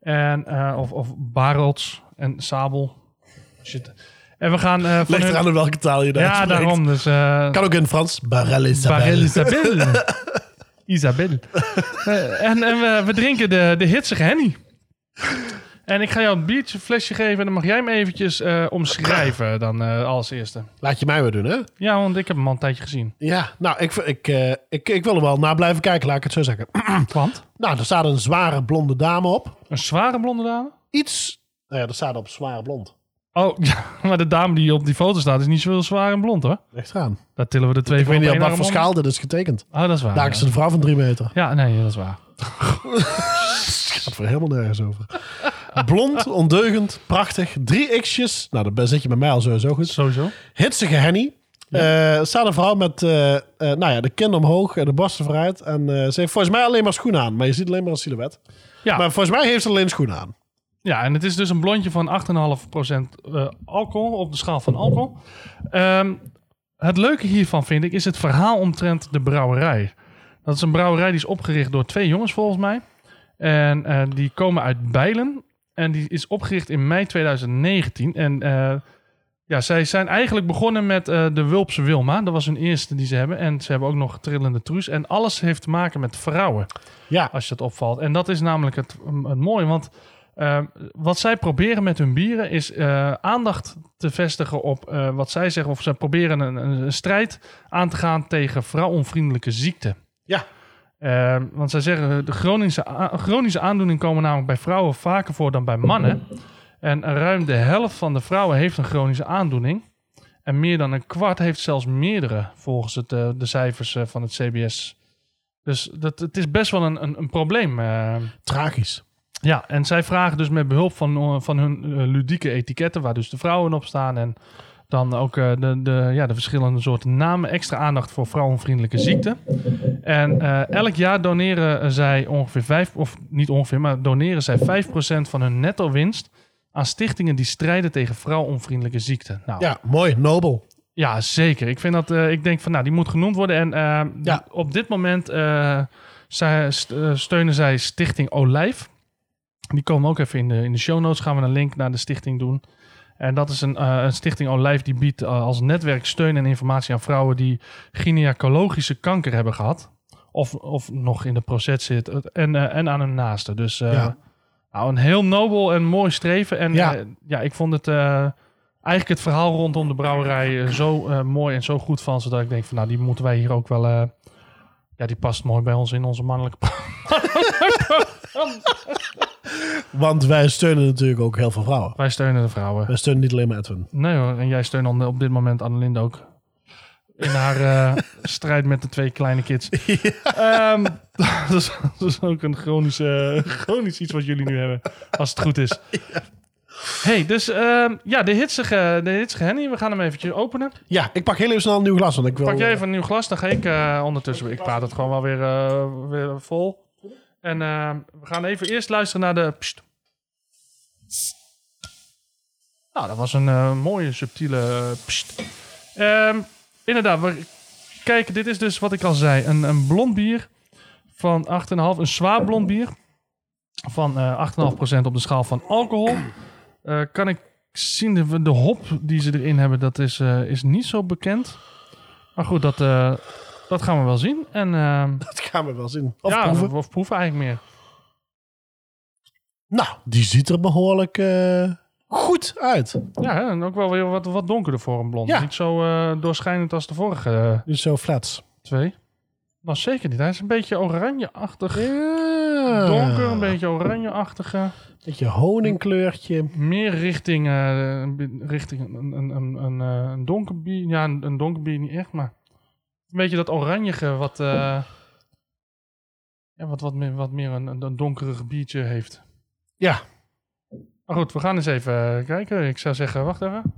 En, eh, of, of Barrels en Sabel. Shit. En we gaan... eh van Ligt hun- eraan in welke taal je daar Ja, spreekt. daarom. Dus, eh Kan ook in Frans. Barrel Isabelle. Barrel Isabelle. Isabelle. Eh, en en we, we drinken de, de hitsige Henny. En ik ga jou een biertje flesje geven en dan mag jij hem eventjes eh, omschrijven dan eh, als eerste. Laat je mij weer doen, hè? Ja, want ik heb hem al een tijdje gezien. Ja, nou, ik, ik, eh, ik, ik wil er wel naar blijven kijken, laat ik het zo zeggen. Want? nou, er staat een zware blonde dame op. Een zware blonde dame? Iets... Nou ja, er staat op zware blond. Oh, ja, maar de dame die op die foto staat is niet zo heel zwaar en blond hoor. Echt aan. Daar tillen we de twee Ik voor weet niet op wat voor arm om. schaal dit is getekend. Oh, dat is waar. Daar ja. is een vrouw van drie meter. Ja, nee, dat is waar. Het gaat voor helemaal nergens over. Blond, ondeugend, prachtig. Drie x'jes. Nou, dan zit je met mij al sowieso goed. Sowieso. Hitsige Henny. Eh, er staat een vrouw met eh, eh, nou ja, de kin omhoog en de borsten vooruit. En eh, ze heeft volgens mij alleen maar schoenen aan. Maar je ziet alleen maar een silhouet. Ja. Maar volgens mij heeft ze alleen schoenen aan. Ja, en het is dus een blondje van 8,5% eh alcohol op de schaal van alcohol. Ehm, het leuke hiervan vind ik is het verhaal omtrent de brouwerij. Dat is een brouwerij die is opgericht door twee jongens volgens mij. En eh, die komen uit Bijlen. En die is opgericht in mei 2019. En eh, ja, zij zijn eigenlijk begonnen met eh, de Wulpse Wilma. Dat was hun eerste die ze hebben. En ze hebben ook nog Trillende Truus. En alles heeft te maken met vrouwen Ja, als je het opvalt. En dat is namelijk het, het mooie, want wat zij proberen met hun bieren is aandacht te vestigen op wat zij zeggen, of zij proberen een, een, een strijd aan te gaan tegen vrouwonvriendelijke ziekten. Ja. Eh, want zij zeggen, de chronische, chronische aandoeningen komen namelijk bij vrouwen vaker voor dan bij mannen. En ruim de helft van de vrouwen heeft een chronische aandoening. En meer dan een kwart heeft zelfs meerdere, volgens het, eh, de cijfers eh, van het CBS. Dus dat, het is best wel een, een, een probleem. eh. tragisch. ja, en zij vragen dus met behulp van, eh, van hun ludieke etiketten, waar dus de vrouwen op staan. En dan ook eh, de, de, ja, de verschillende soorten namen, extra aandacht voor vrouwenvriendelijke ziekten. En eh, elk jaar doneren zij ongeveer 5, of niet ongeveer, maar doneren zij 5% van hun netto winst aan stichtingen die strijden tegen vrouwonvriendelijke ziekten. Nou, Ja, mooi, nobel. ja, zeker. Ik vind dat, eh, ik denk van, nou, die moet genoemd worden. En Ja. op dit moment zij, steunen zij Stichting Olijf. Die komen ook even in de, in de show notes. Gaan we een link naar de stichting doen. En dat is een, eh, een stichting Olijf die biedt eh, als netwerk steun en informatie aan vrouwen die gynaecologische kanker hebben gehad. Of, of nog in de proces zit. En, eh, en aan hun naasten. Dus Ja. nou, een heel nobel en mooi streven. En Ja. ja, ik vond het eigenlijk het verhaal rondom de brouwerij zo mooi en zo goed van. Zodat ik denk van nou, die moeten wij hier ook wel... ja, die past mooi bij ons in onze mannelijke... Want wij steunen natuurlijk ook heel veel vrouwen. wij steunen de vrouwen. Wij steunen niet alleen maar Edwin. Nee hoor, en jij steunt dan op dit moment Annelinde ook. In haar eh, strijd met de twee kleine kids. Ehm, dat, is, dat is ook een chronische, chronisch iets wat jullie nu hebben. Als het goed is. hey, dus ehm, ja, de hitsige, de hitsige Henny. We gaan hem eventjes openen. Ja, ik pak heel even snel een nieuw glas. Want ik wil, Pak jij even een nieuw glas, dan ga ik eh, ondertussen... Ik praat het gewoon wel weer, eh, weer vol. En eh, we gaan even eerst luisteren naar de... Pst. Nou, dat was een eh, mooie, subtiele... eh, Pst. Ehm, inderdaad, we kijken, dit is dus wat ik al zei. Een, een blond bier van 8,5. Een zwaar blond bier van eh 8,5% op de schaal van alcohol. Kan ik zien, de, de hop die ze erin hebben, dat is, is niet zo bekend. Maar goed, dat, dat gaan we wel zien. En ehm, Dat gaan we wel zien. Of ja, proeven. Of, of proeven eigenlijk meer. Nou, die ziet er behoorlijk eh, goed uit. Ja, en ook wel weer wat, wat donkerder voor een blond. Ja. Niet zo eh, doorschijnend als de vorige eh, Dus zo flats. twee. Maar zeker niet. Hij is een beetje oranje-achtig. Ja. Donker, een beetje oranje-achtige. Beetje honingkleurtje. Meer richting, richting een, een, een, een, een donker bier. Ja, een, een donker bier niet echt, maar een beetje dat oranjige wat, eh, ja, wat, wat meer, wat meer een, een, donkerig biertje heeft. Ja. Maar goed, we gaan eens even kijken. Ik zou zeggen, wacht even.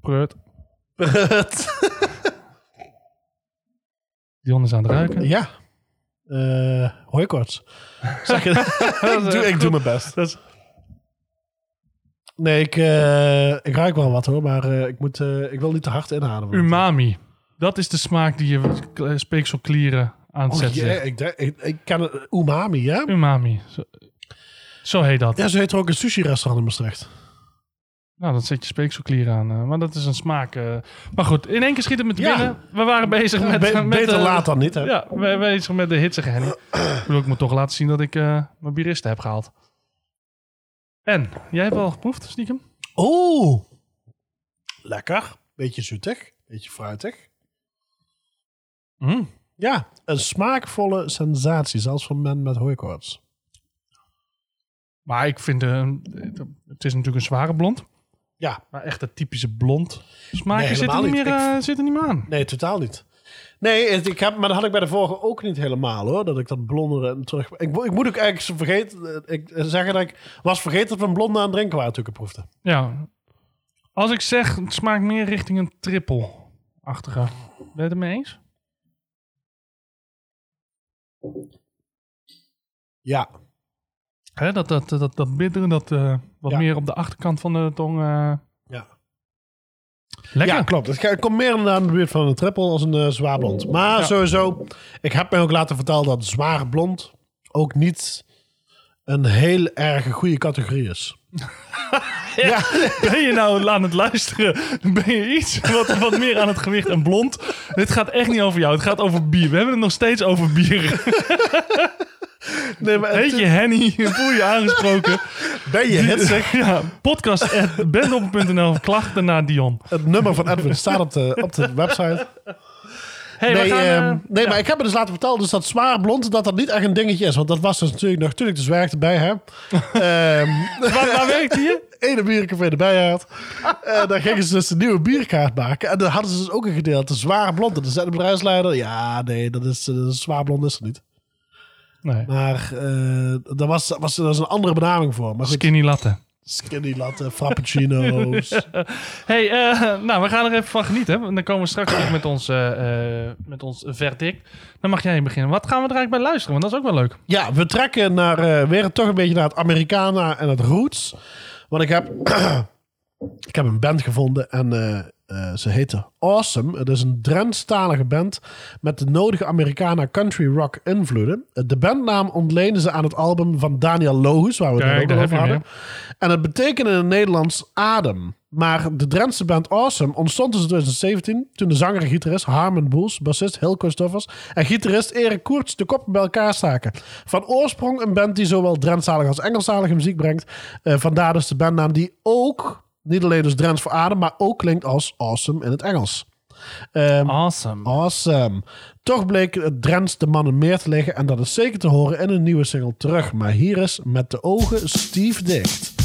Prut. Dion is aan het ruiken. ja. Eh hooikoorts. Zeg je, ik, doe, ik doe mijn best. Dat is- Nee, ik, eh, ik ruik wel wat hoor, maar eh, ik, moet, eh, ik wil niet te hard inademen. umami. Dat is de smaak die je speekselklieren aan het Oh, ja, ik, ik, ik ken het, umami, hè? Umami. Zo, zo heet dat. Ja, zo heet er ook een sushi-restaurant in Maastricht. Nou, dat zet je speekselklier aan. maar dat is een smaak. Maar goed, in één keer schiet het met Ja. binnen. We waren bezig met... Be- met beter laat dan niet, hè? Ja, we zijn bezig met de hitsige Henny. ik bedoel, ik moet toch laten zien dat ik mijn bieristen heb gehaald. En, jij hebt al geproefd, stiekem? Oeh. Lekker. Beetje zoetig. Beetje fruitig. Mm. Ja, een smaakvolle sensatie, zelfs voor men met hooikoorts. Maar ik vind, eh, het is natuurlijk een zware blond. Ja, Maar echt het typische blond. Smaken Nee, zitten, helemaal niet meer, eh, zitten niet meer aan. nee, totaal niet. Nee, ik heb, maar dat had ik bij de vorige ook niet helemaal hoor. Dat ik dat blonde en terug. Ik, ik moet ook eigenlijk zo vergeten. eh, Ik zeggen dat ik was vergeten dat we een blonde aan het drinken waren toen ik het proefde. Ja. Als ik zeg, het smaakt meer richting een triple-achtige. Ben je het ermee eens? Ja, Hè, dat, dat, dat, dat bittere, dat eh, wat Ja. meer op de achterkant van de tong. eh. Lekker. Ja, klopt. Het het komt meer inderdaad in de buurt van een triple als een eh, zwaar blond. Maar Ja. sowieso, ik heb mij ook laten vertellen dat zwaar blond ook niet een heel erg goede categorie is. ja. Ben je nou aan het luisteren? Ben je iets wat, wat meer aan het gewicht en blond? Dit gaat echt niet over jou. Het gaat over bier. We hebben het nog steeds over bier. Nee, maar Heet je Henny? Voel je aangesproken? ben je hitsig? Ja, podcast.bendoppen.nl. Klachten naar Dion. Het nummer van Edwin staat op de, op de website. Hey, nee, we gaan, ehm, eh, nee maar ik heb me dus laten vertellen dus dat zwaar blond, dat dat niet echt een dingetje is. Want dat was dus natuurlijk nog toen ik dus werkte bij hem. Waar, waar werkt hij? ene bierencafé erbij had. En dan gingen ze dus een nieuwe bierkaart maken. En dan hadden ze dus ook een gedeelte zwaar blond. En dan zei de bedrijfsleider, ja, nee, dat is, dat is zwaar blond is er niet. Nee. Maar eh daar was, was er was een andere benaming voor. Maar goed, Skinny latte. skinny latte, frappuccino's. Hey, eh, nou, we gaan er even van genieten. En dan komen we straks terug met ons, eh, met ons verdict. Dan mag jij beginnen. Wat gaan we er eigenlijk bij luisteren? Want dat is ook wel leuk. Ja, we trekken naar, weer toch een beetje naar het Americana en het roots. Want ik heb, ik heb een band gevonden en eh, ze heette Awesome. Het is een Drentstalige band met de nodige Americana country rock invloeden. Eh, De bandnaam ontleenden ze aan het album van Daniel Lohus, waar we het over hadden. En het betekende in het Nederlands adem. Maar de Drentse band Awesome ontstond dus in 2017... toen de zanger en gitarist Harmon Boels, bassist Hilco Stoffers... en gitarist Erik Koerts de koppen bij elkaar staken. Van oorsprong een band die zowel Drentstalige als Engelstalige muziek brengt. Eh, vandaar dus de bandnaam die ook... niet alleen dus Drents voor adem... maar ook klinkt als Awesome in het Engels. Ehm, Awesome. Awesome. Toch bleek het Drents de mannen meer te liggen. En dat is zeker te horen in een nieuwe single terug. Maar hier is met de ogen stief dicht.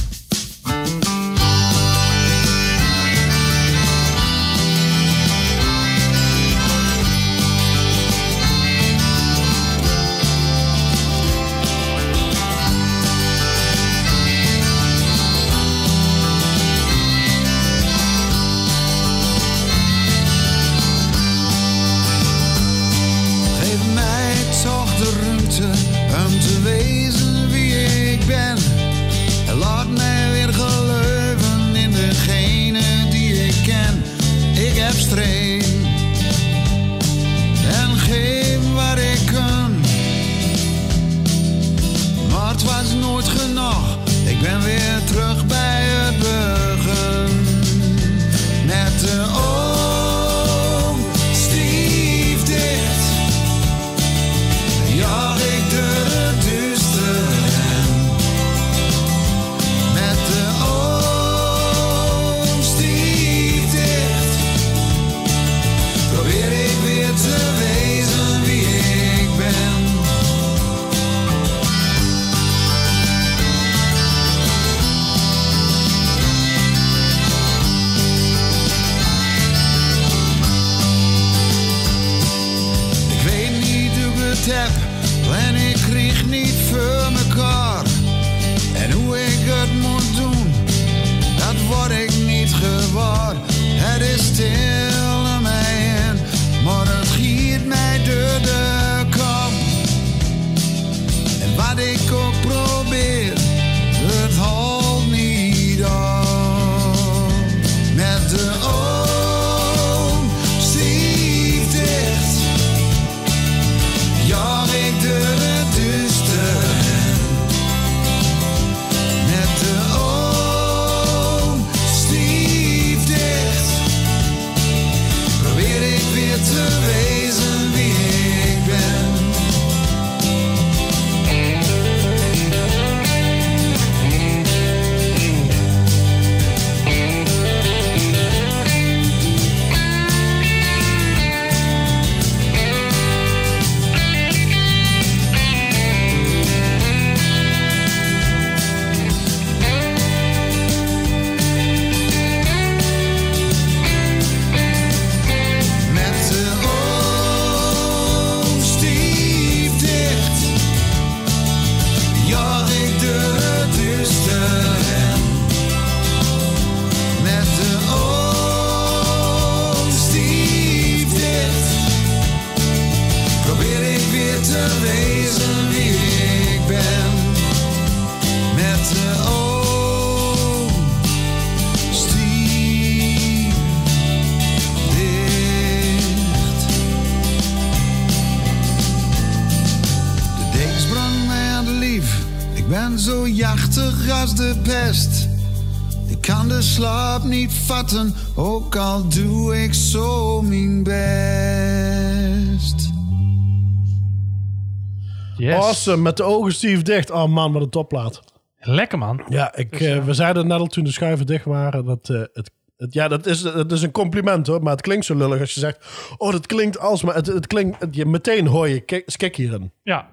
Yes. Awesome, met de ogen stief dicht. Oh man, wat een topplaat. Lekker man. Ja, ik, eh, we zeiden net al toen de schuiven dicht waren dat eh, het, het, ja, dat is, dat is een compliment hoor, maar het klinkt zo lullig als je zegt, oh dat klinkt als, maar het, het klinkt, het- je, meteen hoor je kik- skik hierin. Ja,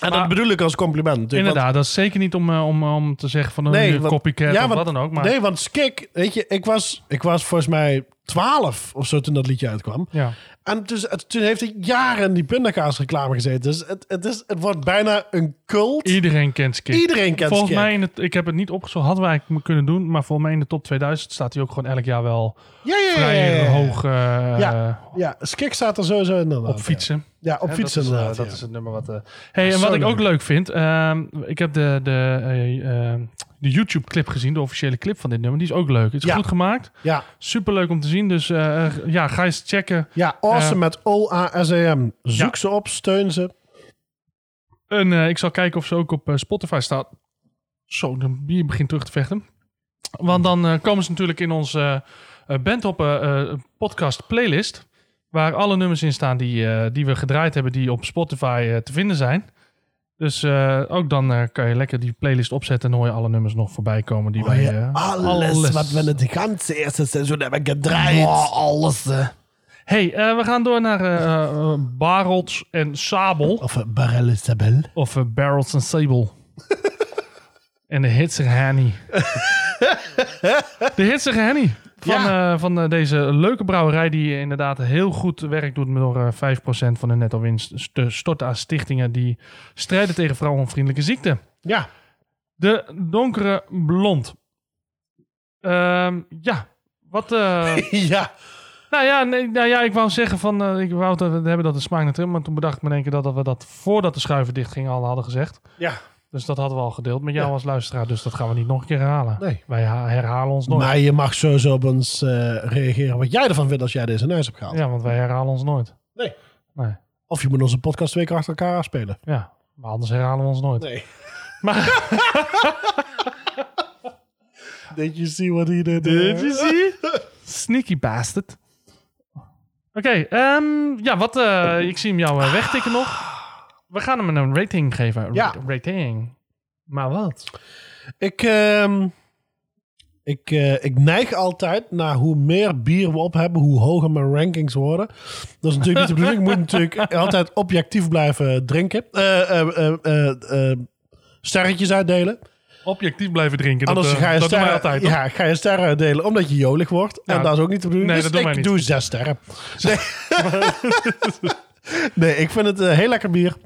En Maar- dat bedoel ik als compliment. want- inderdaad. Dat is zeker niet om, eh, om, om te zeggen van een Nee, nee, want- copycat ja, of want- wat dan ook. Maar Nee, want skik, weet je, ik was, ik was volgens mij 12 of zo toen dat liedje uitkwam. ja. En dus, het- toen heeft hij jaren in die pindakaasreclame gezeten. Dus het, het, is, het wordt bijna een cult. iedereen kent Skik. Iedereen kent Volgens Skik. mij, in het, ik heb het niet opgezocht, hadden wij eigenlijk kunnen doen. Maar volgens mij in de top 2000 staat hij ook gewoon elk jaar wel ja, ja, ja, vrij ja, ja. hoog eh, Ja. Ja, Skik staat er sowieso in. inderdaad, op fietsen. Ja, op fietsen dat is, eh, inderdaad. dat ja. is het nummer wat... eh hey, en wat ik ook leuk. vind... ehm, ik heb de, de, eh, eh, de YouTube-clip gezien, de officiële clip van dit nummer. Die is ook leuk. Het is Ja. goed gemaakt. Ja, Super leuk om te zien. Dus eh, eh, ja, ga eens checken. ja, awesome Eh, met O-A-S-E-M. Zoek Ja. ze op, steun ze. En ik zal kijken of ze ook op Spotify staat. Zo, de bier begint terug te vechten. Want dan komen ze natuurlijk in onze Bandhop eh, podcast playlist. Waar alle nummers in staan die, die we gedraaid hebben, die op Spotify te vinden zijn. Dus eh, ook dan eh, kan je lekker die playlist opzetten en hoor je alle nummers nog voorbij komen. Die wij, eh, de ganze eerste seizoen hebben gedraaid. alles. hey, we gaan door naar Barrels en Sabel. Of Barrel Sabel. Of Barrels en Sable. en de hitsige Henny. de hitsige Henny. Van, Ja. eh, van eh, deze leuke brouwerij die inderdaad heel goed werk doet door eh 5% van de netto winst te storten aan stichtingen die strijden tegen vrouwenvriendelijke ziekten. Ja, De donkere blond. Ehm, ja, wat... ja. nou ja, nee, nou ja, ik wou zeggen van, ik wou dat we hebben dat de smaak net maar toen bedacht ik me in één keer dat, dat we dat voordat de schuiven dicht gingen al hadden gezegd. Ja, Dus dat hadden we al gedeeld met jou Ja. als luisteraar, dus dat gaan we niet nog een keer herhalen. nee. Wij ha- herhalen ons nooit. Maar je mag sowieso op ons eh, reageren wat jij ervan vindt als jij deze in huis hebt gehaald. Ja, want wij herhalen ons nooit. Nee. Nee, Of je moet onze podcast twee keer achter elkaar afspelen. ja. Maar anders herhalen we ons nooit. Nee. Maar, Did you see what he did? Did you see? Sneaky bastard. Oké, ehm, ja, wat, eh, ik zie hem jou eh, wegtikken nog. We gaan hem een rating geven. Ja. Ra- Rating. Maar wat? Ik, ehm, ik, eh, ik neig altijd naar hoe meer bier we op hebben, hoe hoger mijn rankings worden. Dat is natuurlijk niet de bedoeling. Ik moet natuurlijk altijd objectief blijven drinken. Eh, eh, sterretjes uitdelen. Objectief blijven drinken. Dat, Anders eh, ga je dat sterren, altijd. ja, ga je sterren uitdelen omdat je jolig wordt. Ja. En dat is ook niet de bedoeling. Nee, dus dat doen ik niet. doe zes sterren. Nee, nee ik vind het een heel lekker bier.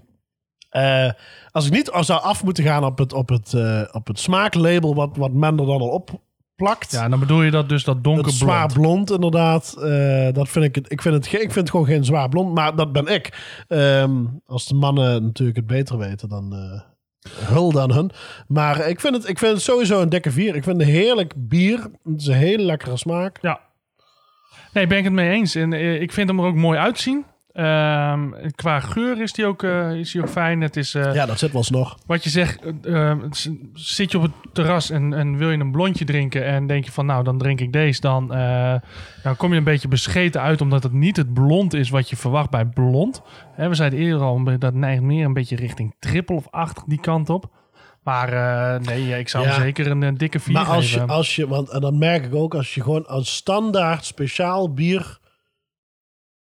Eh, als ik niet zou af moeten gaan op het, op het, eh, op het smaaklabel wat, wat men er dan al op plakt. Ja, dan bedoel je dat dus dat dat donker zwaar blond. inderdaad. Eh, dat vind ik, het, ik, vind het, ik vind het gewoon geen zwaar blond, maar dat ben ik. Ehm, als de mannen natuurlijk het beter weten, dan hulde aan hun. Maar ik vind, het, ik vind het sowieso een dikke vier. Ik vind het een heerlijk bier. Het is een hele lekkere smaak. Ja. Nee, ben ik het mee eens. En ik vind hem er ook mooi uitzien. Ehm, qua geur is die ook, eh, is die ook fijn. Het is, eh, Ja, dat zit wel eens nog. wat je zegt, eh, eh, s- zit je op het terras en, en wil je een blondje drinken en denk je van nou, dan drink ik deze, dan, eh, dan kom je een beetje bescheten uit omdat het niet het blond is wat je verwacht bij blond. Hè, we zeiden eerder al, dat neigt meer een beetje richting triple of achtig die kant op. Maar nee, ik zou Ja. hem zeker een, dikke vier Maar als je, als je, want en dan merk ik ook, als je gewoon als standaard speciaal bier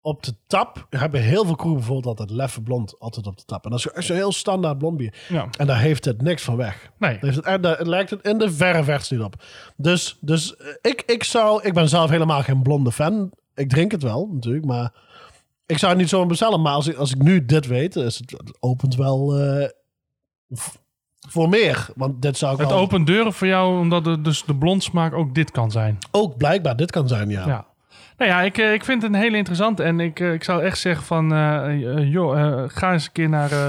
op de tap, hebben heel veel kroegen bijvoorbeeld altijd leffe blond altijd op de tap. En dat is zo'n heel standaard blond bier. Ja. En daar heeft het niks van weg. Nee. Heeft het, en daar het lijkt het in de verre niet op. Dus, dus eh, ik, ik zou, ik ben zelf helemaal geen blonde fan. Ik drink het wel natuurlijk, maar ik zou het niet zomaar bestellen. Maar als ik, als ik nu dit weet, is het, het opent wel eh, voor meer. Want dit zou ik Het wel- opent deuren voor jou, omdat de, dus de blond smaak ook dit kan zijn. ook blijkbaar dit kan zijn, ja. Ja. Nou ja, ik, eh, ik vind het een hele interessante. En ik, eh, ik zou echt zeggen van... eh, joh, ga eens een keer naar eh,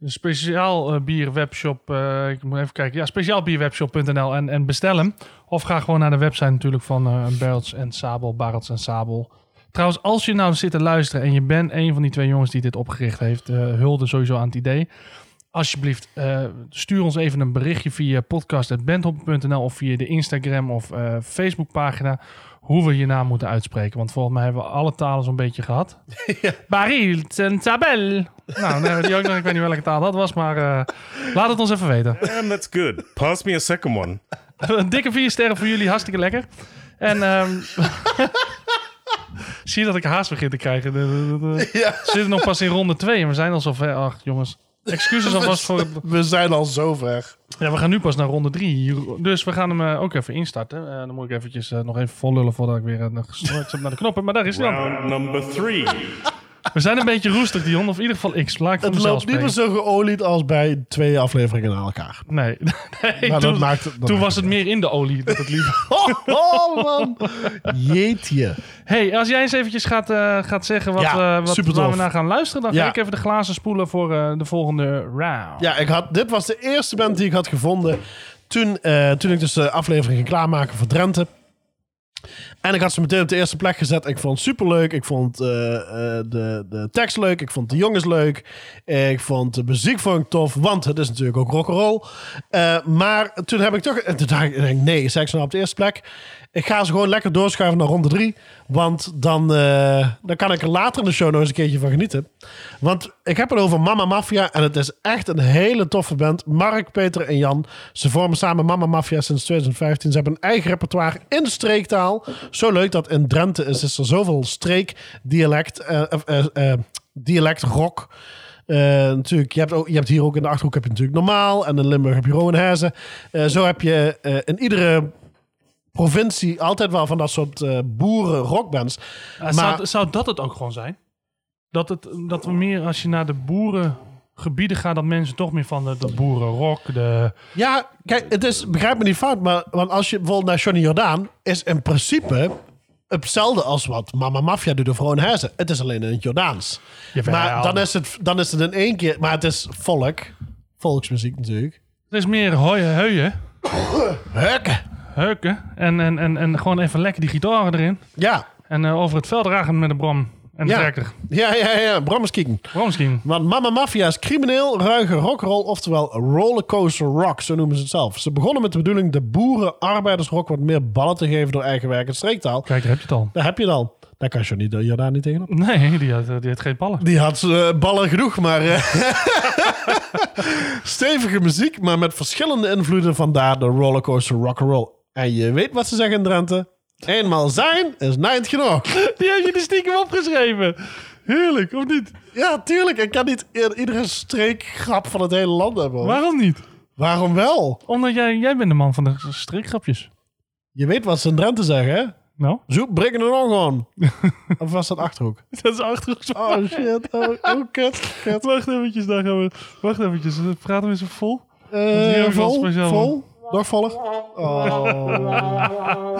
een speciaal bierwebshop. ik moet even kijken. Ja, speciaalbierwebshop.nl en, en bestel hem. Of ga gewoon naar de website natuurlijk van Barrels en Sabel. Barrels en Sabel. Trouwens, als je nou zit te luisteren en je bent een van die twee jongens die dit opgericht heeft, hulde sowieso aan het idee. Alsjeblieft, stuur ons even een berichtje via podcast.bandhop.nl of via de Instagram of eh Facebookpagina hoe we je naam moeten uitspreken. Want volgens mij hebben we alle talen zo'n beetje gehad. Barils en Sabel. Nou, we die ook nog. Ik weet niet welke taal dat was, maar eh, laat het ons even weten. That's good. Pass me a second one. Een dikke vier sterren voor jullie, hartstikke lekker. En ehm, zie je dat ik haast begin te krijgen. Ja. We zitten nog pas in ronde 2 en we zijn al zo ver. Ach, jongens. Excuses alvast voor het... We zijn al zover. Ja, we gaan nu pas naar ronde 3. Dus we gaan hem eh, ook even instarten. Eh, dan moet ik eventjes eh, nog even vollullen voordat ik weer uh, gesnoord heb naar de knoppen. Maar daar is hij dan. Round number three. We zijn een beetje roestig, Dion. Of in ieder geval X. Laat ik Het loopt niet meer zo geolied als bij twee afleveringen na elkaar. Nee, nee toen, dat maakt dat toen maakt was het meer in de olie. Dat het lief. Oh, oh man. Jeetje. hey, als jij eens eventjes gaat, eh, gaat zeggen wat, Ja, eh, wat, waar we naar gaan luisteren... dan ga Ja. ik even de glazen spoelen voor eh, de volgende round. Ja, ik had, dit was de eerste band die ik had gevonden toen, toen ik dus de aflevering ging klaarmaken voor Drenthe. En ik had ze meteen op de eerste plek gezet. Ik vond het superleuk. Ik vond eh, eh, de, de tekst leuk. Ik vond de jongens leuk. Ik vond de muziek vond ik tof. Want het is natuurlijk ook rock'n'roll. Eh maar toen heb ik toch... en Toen dacht ik, nee, ze nou op de eerste plek. Ik ga ze gewoon lekker doorschuiven naar ronde drie. Want dan, eh, dan kan ik er later in de show nog eens een keertje van genieten. Want ik heb het over Mama Mafia. En het is echt een hele toffe band. Mark, Peter en Jan. Ze vormen samen Mama Mafia sinds 2015. Ze hebben een eigen repertoire in streektaal. Zo leuk dat in Drenthe is, er zoveel streekdialect. eh of, eh, dialect rock. Natuurlijk, je hebt, ook, je hebt hier ook in de Achterhoek heb je natuurlijk normaal. En in Limburg heb je. Eh zo heb je in iedere provincie altijd wel van dat soort eh boeren rockbands. Eh, maar- zou, zou dat het ook gewoon zijn? Dat, het, dat we meer, als je naar de boerengebieden gaat... dat mensen toch meer van de, de boerenrock, de... Ja, kijk, het is, begrijp me niet fout, maar want als je bijvoorbeeld naar Johnny Jordaan, is in principe hetzelfde als wat Mama Mafia doet of Rowanhezen. Het is alleen in het Jordaans. Jawel. Maar dan is, het, dan is het in één keer, maar het is volk, volksmuziek natuurlijk. Het is meer hooien, heuien, Hukken. Heuken. En, en, en, en gewoon even lekker die gitaar erin. Ja, En eh, over het veld dragen met de brom en de Ja. trekker. ja, ja, ja, Bram eens kijken. Bromskin. Want Mama Mafia is crimineel, ruige rock'n'roll, oftewel rollercoaster rock, zo noemen ze het zelf. Ze begonnen met de bedoeling de boeren-arbeidersrock wat meer ballen te geven door eigen werk en streektaal. Kijk, daar heb je het al. Daar heb je het al. Daar kan Johnny Jordaan niet tegenop. Nee, die had, die had geen ballen. Die had eh, ballen genoeg, maar... eh, stevige muziek, maar met verschillende invloeden. Vandaar de rollercoaster rock'n'roll. En je weet wat ze zeggen in Drenthe. Eenmaal zijn is niet genoeg. Die heb je er stiekem opgeschreven. Heerlijk, of niet? Ja, tuurlijk. Ik kan niet iedere streekgrap van het hele land hebben. hoor. Waarom niet? Waarom wel? Omdat jij, jij bent de man van de streekgrapjes. Je weet wat ze in Drenthe zeggen, hè? Nou, Zoek, breken er nog gewoon. of was dat Achterhoek? dat is achtergrond. Oh shit. Oh, oh kut. kut. Wacht eventjes, daar gaan we. Wacht eventjes, praten we eens vol. Eh, vol? speciaal. Vol? Voller? Oh.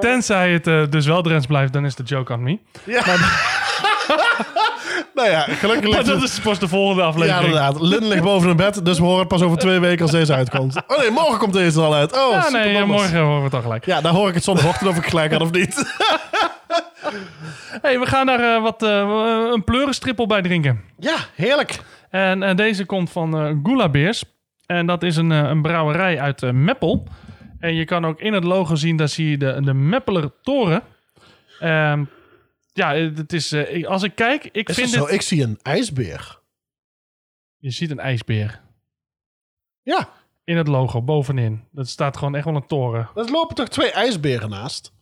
Tenzij het eh, dus wel Drents blijft, dan is de joke on me. nou ja, gelukkig Maar ligt dat is pas de volgende Ja, aflevering. inderdaad. Lin ligt boven een bed, dus we horen het pas over twee weken als deze uitkomt. Oh nee, morgen komt deze er al uit. Oh, Ja, nee, morgen horen we het al gelijk. Ja, dan hoor ik het zondagochtend of ik gelijk had of niet. Hey, we gaan daar eh, wat, eh, een pleurenstrippel bij drinken. Ja, heerlijk. En deze komt van eh Gula Beers. En dat is een, eh, een brouwerij uit eh, Meppel. En je kan ook in het logo zien, daar zie je de, de Meppeler Toren. Ehm, ja, het is, eh, als ik kijk, ik Is vind het zo? Ik zie een ijsbeer. Je ziet een ijsbeer Ja, in het logo, bovenin. Dat staat gewoon echt wel een toren. er lopen toch twee ijsberen naast?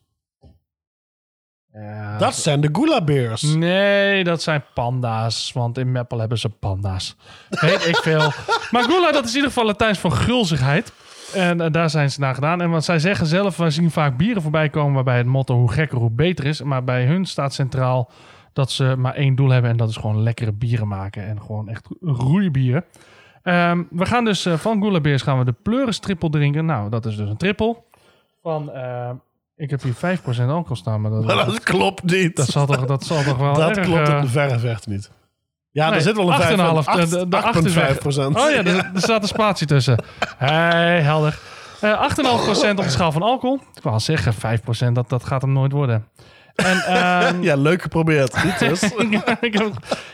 Ja. Dat zijn de Gula Bears. Nee, dat zijn panda's. Want in Meppel hebben ze panda's. Weet ik veel. Maar Gula, dat is in ieder geval Latijns voor gulzigheid. En eh, daar zijn ze naar gedaan. En wat zij zeggen zelf, wij zien vaak bieren voorbij komen waarbij het motto hoe gekker, hoe beter is. Maar bij hun staat centraal dat ze maar één doel hebben. En dat is gewoon lekkere bieren maken. En gewoon echt roeibieren. Ehm we gaan dus eh, van Gula Beers gaan we de pleurenstrippel drinken. Nou, dat is dus een trippel. Van eh, Ik heb hier 5% alcohol staan, maar dat, Maar dat klopt niet. dat, zal, toch, dat zal toch wel Dat erg... klopt eh, in de verre verte niet. Ja, nee, er zit wel een 8,5. 5 De, de, de 8 is weg. 8,5 procent. Oh ja, er, er staat een spatie tussen. Hey, helder. Eh 8,5% op de schaal van alcohol. Ik wou al zeggen, 5% dat, dat gaat hem nooit worden. En, ehm, Ja, leuk geprobeerd. Niet dus.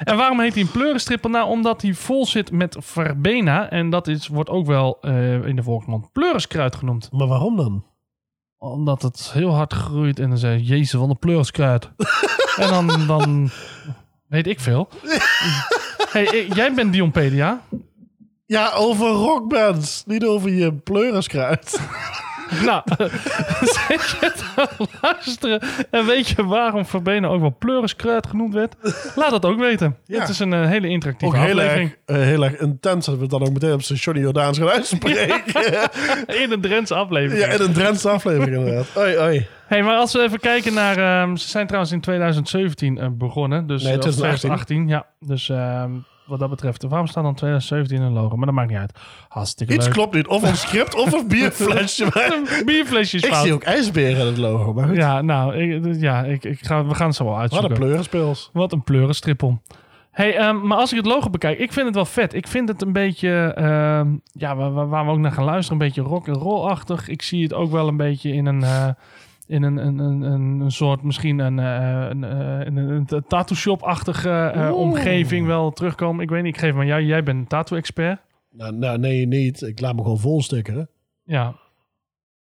En waarom heet hij een pleurenstrippel? Nou, omdat hij vol zit met verbena. En dat is, wordt ook wel eh, in de volksmond pleurenskruid genoemd. maar waarom dan? Omdat het heel hard groeit en dan zei je, jezus, wat een pleurenskruid. en dan, dan weet ik veel. hey, jij bent Dionpedia. Ja, over rockbands. Niet over je pleurenskruid. Nou, zit je te luisteren en weet je waarom verbena ook wel pleurenskruid genoemd werd? Laat dat ook weten. Ja. Het is een eh, hele interactieve Ook heel aflevering. erg, eh, heel erg intens dat we het dan ook meteen op zijn Johnny Jordaans gaan uitspreken. In een Drentse aflevering. ja, in een Drentse aflevering inderdaad. Oei, oei. Hey, maar als we even kijken naar... ehm, ze zijn trouwens in 2017 eh, begonnen. Dus, Nee, eh, of 2018. 2018. Ja, dus ehm, wat dat betreft... Waarom staat dan 2017 in een logo? Maar dat maakt niet uit. Hartstikke Iets leuk. klopt niet. Of ons script of een bierflesje. Een bierflesje is ik fout. zie ook ijsberen in het logo. Maar goed, Ja, nou, ik, ja, ik, ik ga, we gaan het zo wel wat uitzoeken. een pleurenspils. Wat een pleurenstrippel. Hey, ehm, maar als ik het logo bekijk, ik vind het wel vet. Ik vind het een beetje, ehm, ja, waar, waar- waar we ook naar gaan luisteren, een beetje rock en roll-achtig. Ik zie het ook wel een beetje in een, eh, in een, een, een, een, een soort, misschien een, eh, een, eh, een, een, een tattoo shop-achtige eh, omgeving wel terugkomen. Ik weet niet, ik geef maar jij, jij bent een tattoo-expert. Nou, nou, nee, niet. Ik laat me gewoon vol stickeren. Ja.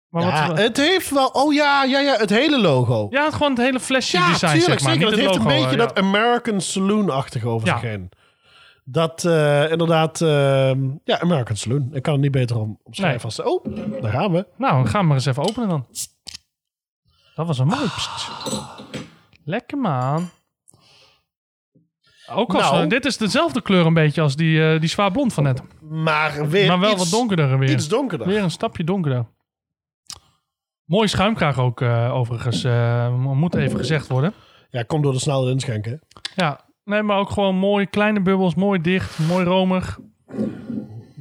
Maar Ja, wat, het heeft wel... Oh ja, ja, ja. Het hele logo. ja, het gewoon het hele flesje Ja, design, tuurlijk, zeg maar. zeker. Niet Het het heeft logo, een beetje dat American Saloon-achtig over Ja. zich heen. Dat eh, inderdaad... ehm, ja, American Saloon. Ik kan het niet beter om, omschrijven als... Oh, daar gaan we. Nou, we gaan hem maar eens even openen dan. Dat was een mooi. Pst. Lekker man. Ook als, Nou. eh, dit is dezelfde kleur een beetje als die, eh, die zwaar blond van net. Maar weer maar wel iets, wat donkerder weer. Iets donkerder. Weer een stapje donkerder. Mooi schuimkraag ook eh, overigens. eh, moet even gezegd worden. Ja, komt door de snelle inschenken. Ja, nee, maar ook gewoon mooi kleine bubbels. Mooi dicht, mooi romig.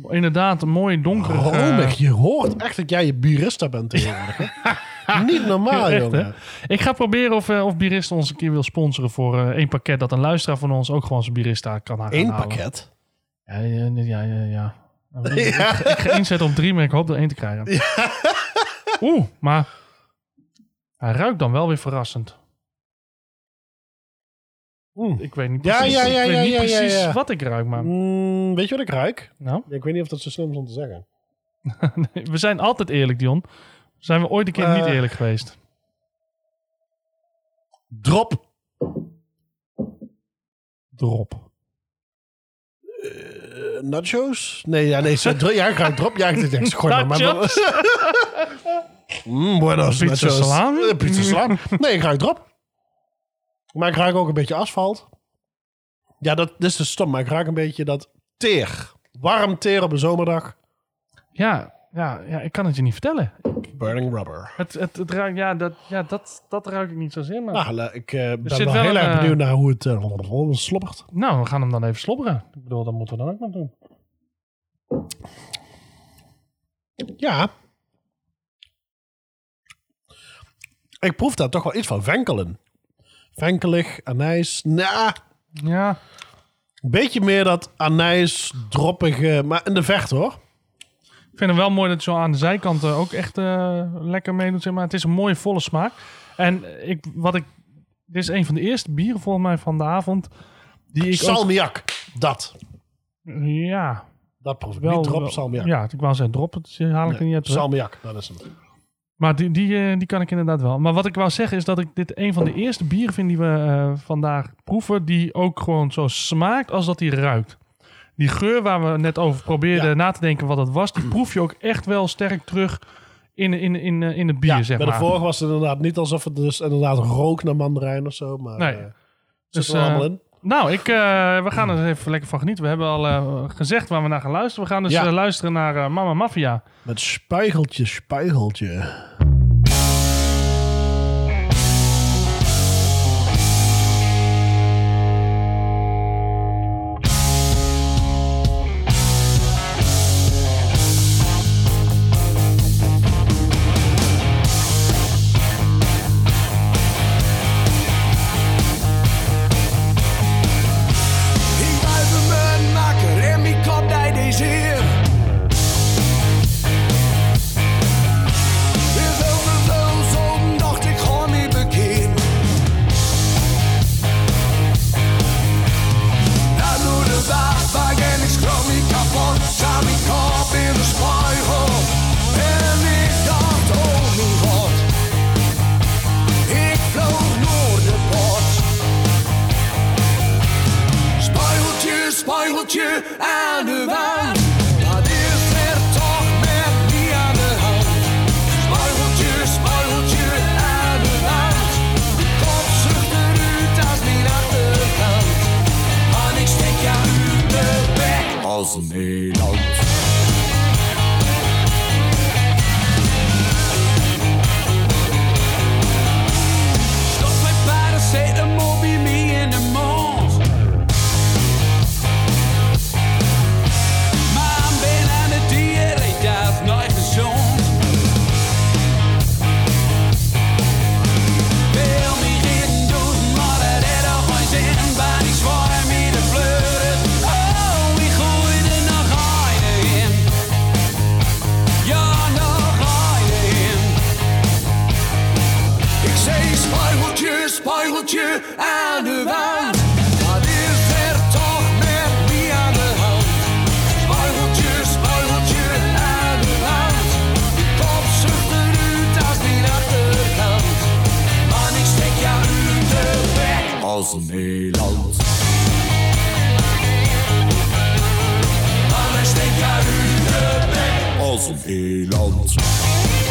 Inderdaad, een mooi donker. Romig, je hoort echt dat jij je bierista bent tegenwoordig. hè? Niet normaal, Echt, jongen. Ik ga proberen of, eh, of Birista ons een keer wil sponsoren voor eh, één pakket. Dat een luisteraar van ons ook gewoon zijn Birista kan gaan Eén halen. pakket. Ja, ja, ja, ja. ja. Ik, ga inzetten op drie, maar ik hoop er één te krijgen. Oeh, maar hij ruikt dan wel weer verrassend. Mm. Ik weet niet precies, ja, ja, ik weet niet precies wat ik ruik, maar Mm, weet je wat ik ruik? nou, Ik weet niet of dat zo slim is om te zeggen. we zijn altijd eerlijk, Dion. Zijn we ooit een keer niet Eh. eerlijk geweest? Drop. Drop. Eh, nachos? Nee, ja, nee. Zo, ik ruik drop. Ja, ik denk, gooi maar. maar Nachos? mm, buenos Pizza nachos. salami? Eh, pizza salami. Nee, ik ruik drop. Maar ik ruik ook een beetje asfalt. Ja, dat, dat is dus stom. Maar ik ruik een beetje dat teer. Warm teer op een zomerdag. Ja, ja, ja, ik kan het je niet vertellen. Burning rubber. Het, het, het ruikt, ja, dat, ja dat, dat ruik ik niet zozeer. Maar... Nou, ik eh, ben wel wel heel erg eh, benieuwd naar hoe het eh, slobbert. Nou, we gaan hem dan even slobberen. Ik bedoel, dat moeten we dan ook maar doen. Ja. Ik proef daar toch wel iets van venkelen. Venkelig, anijs. Nou, Ja, een beetje meer dat anijs, droppige, maar in de vecht hoor. Ik vind het wel mooi dat je zo aan de zijkanten ook echt eh, lekker meedoet. Zeg maar. Het is een mooie volle smaak. En ik, wat ik, dit is een van de eerste bieren volgens mij van de avond. Die ik ook, Salmiak, dat. ja, Dat proef ik. wel. niet drop, wel- salmiak. Ja, ik wou zeggen drop, het haal ik er niet uit. salmiak, dat is hem. Maar die, die, eh, die kan ik inderdaad wel. Maar wat ik wou zeggen is dat ik dit een van de eerste bieren vind die we eh, vandaag proeven. Die ook gewoon zo smaakt als dat die ruikt. Die geur waar we net over probeerden Ja. na te denken wat het was. Die proef je ook echt wel sterk terug in, in, in, eh, in het bier, Ja, zeg bij maar. de vorige was het inderdaad niet alsof het dus inderdaad rook naar mandarijn of zo. Maar Nee. zit Dus, er allemaal eh, in. Nou, ik, we gaan er even lekker van genieten. We hebben al gezegd waar we naar gaan luisteren. We gaan dus Ja. luisteren naar Mama Mafia. Met spuigeltje, spuigeltje. Bek. Als Nederland. Man, ik steek jou uit de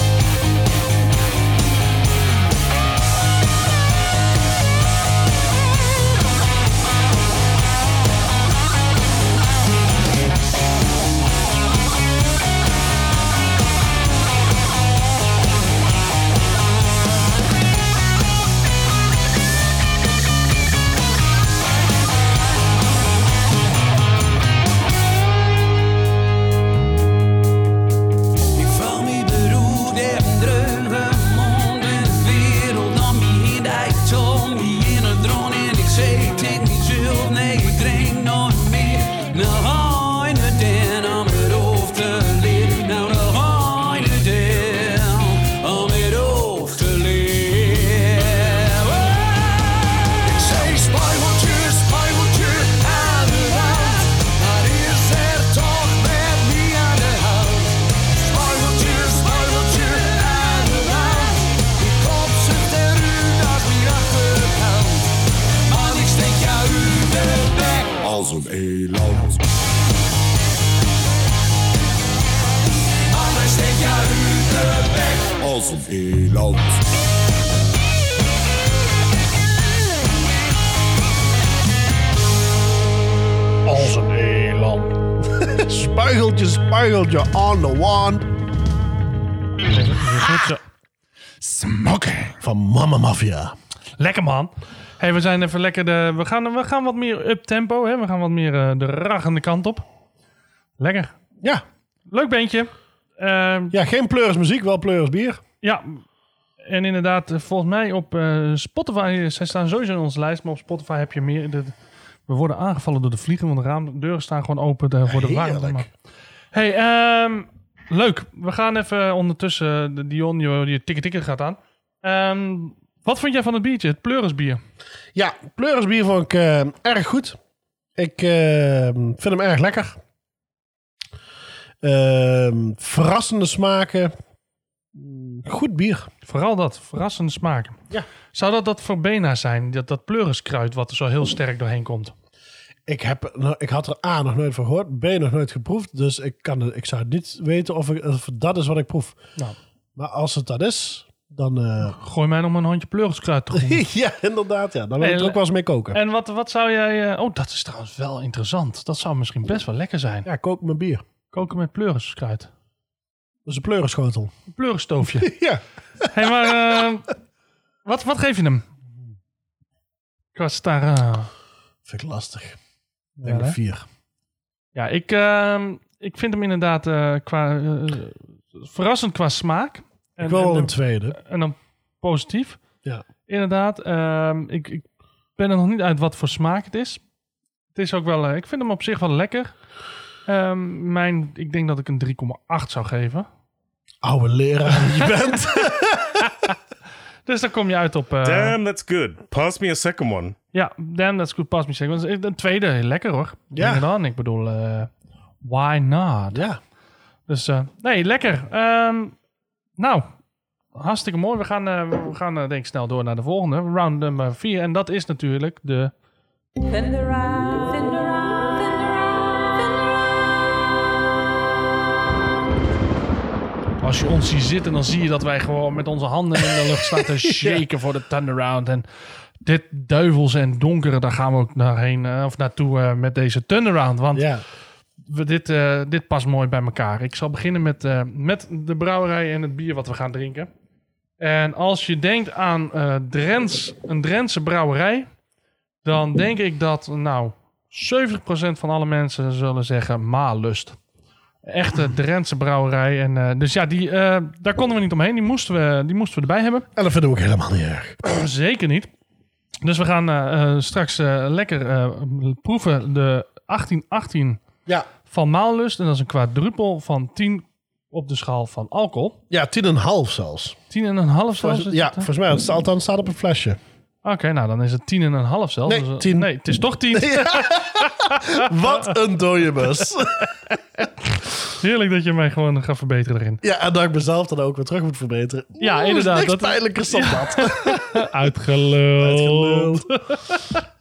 Mafia. Lekker man. Hey, we zijn even lekker de. We gaan, we gaan wat meer up tempo. Hè? We gaan wat meer eh, de raggende kant op. Lekker. Ja. Leuk beentje. Ehm, ja, geen pleuris muziek, wel pleuris bier. ja. En inderdaad, eh, volgens mij op eh, Spotify. Zij staan sowieso in onze lijst. Maar op Spotify heb je meer. De, we worden aangevallen door de vliegen. Want de raamdeuren staan gewoon open eh, voor de warmte. Hey, ehm, leuk. We gaan even ondertussen. De Dion, die tikken tikken gaat aan. Ehm, wat vond jij van het biertje? Het pleurisbier. Ja, pleuris bier vond ik eh, erg goed. Ik eh, vind hem erg lekker. Ehm, verrassende smaken. Mm, Goed bier. Vooral dat, verrassende smaken. Ja. Zou dat dat verbena zijn? Dat, dat pleuriskruid wat er zo heel sterk doorheen komt? Ik, heb, nou, ik had er A nog nooit van gehoord, B nog nooit geproefd. Dus ik, kan, ik zou niet weten of, ik, of dat is wat ik proef. Nou. Maar als het dat is, dan... eh, Gooi mij nog maar een handje pleuriskruid tegemoet. ja, inderdaad. Ja. Dan wil ik er ook wel eens mee koken. en wat, wat zou jij... eh, oh, dat is trouwens wel interessant. Dat zou misschien best wel lekker zijn. Ja, kook mijn bier. Koken met pleuriskruid. Dat is een pleurischotel. Een pleurisstoofje. ja. hey, maar eh, wat, wat geef je hem? Qua star... Vind ik lastig. Ik ja, denk vier. Ja, ik, ehm, ik vind hem inderdaad qua, verrassend qua smaak. En, Ik wil wel en- een tweede. en dan positief. Ja. Inderdaad. ehm, ik, ik ben er nog niet uit wat voor smaak het is. Het is ook wel, eh, ik vind hem op zich wel lekker. Ehm, mijn, ik denk dat ik een 3,8 zou geven. Oude leraar die je bent. Dus dan kom je uit op... eh, Damn, that's good. Pass me a second one. Ja, damn, that's good pass me second. Een tweede, lekker hoor. Ja. Dan. Ik bedoel, eh, why not? ja. Dus eh, nee, lekker. Ehm, nou, hartstikke mooi. We gaan, eh, we gaan eh, denk ik snel door naar de volgende. Round nummer 4. En dat is natuurlijk de... Around, spin Als je ons ziet zitten, dan zie je dat wij gewoon met onze handen in de lucht staan te shaken voor de turnaround. En dit duivels en donkere, daar gaan we ook naarheen, eh, of naartoe met deze turnaround. Want ja. We dit, eh, dit past mooi bij elkaar. Ik zal beginnen met, eh, met de brouwerij en het bier wat we gaan drinken. En als je denkt aan eh Drents, een Drentse brouwerij, dan denk ik dat nou 70% van alle mensen zullen zeggen Maalust. Echte Drentse brouwerij. En, dus ja, die, daar konden we niet omheen. Die moesten we, die moesten we erbij hebben. En dat we ook helemaal niet erg. Zeker niet. Dus we gaan straks lekker proeven de 1818 Ja, van Maallust. En dat is een quadruppel van 10 op de schaal van alcohol. ja tien en een half zelfs. 10 en een half zelfs? Volgens, is ja, het, hè? volgens mij. Het staat, althans staat op een flesje. Oké, nou dan is het 10 en een half zelfs. Nee, Dus, eh, 10. Nee, het is toch 10. Wat een dode bus. Heerlijk dat je mij gewoon gaat verbeteren erin. ja, en dat ik mezelf dan ook weer terug moet verbeteren. Ja, Oeh, inderdaad, Niks dat- pijnlijkers dan dat. Uitgeluld.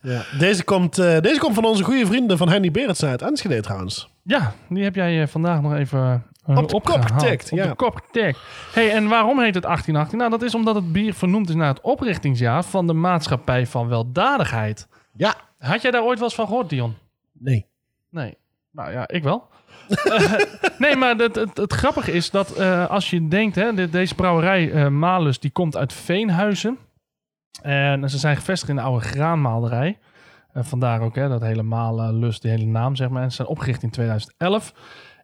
Ja. Deze, komt, eh, deze komt van onze goede vrienden van Henny Berendsen uit Enschede trouwens. Ja, die heb jij eh, vandaag nog even eh, Op de kop getikt, Op ja. de kop getikt. Hey, en waarom heet het 1818? Nou, dat is omdat het bier vernoemd is naar het oprichtingsjaar van de Maatschappij van Weldadigheid. Ja. Had jij daar ooit wel eens van gehoord, Dion? Nee. Nee. Nou ja, ik wel. Eh, nee, maar het, het, het grappige is dat eh, als je denkt, hè, de- deze brouwerij eh Malus, die komt uit Veenhuizen. En ze zijn gevestigd in de oude graanmaalderij. En vandaar ook hè, dat hele Malus, die hele naam, zeg maar. En ze zijn opgericht in 2011.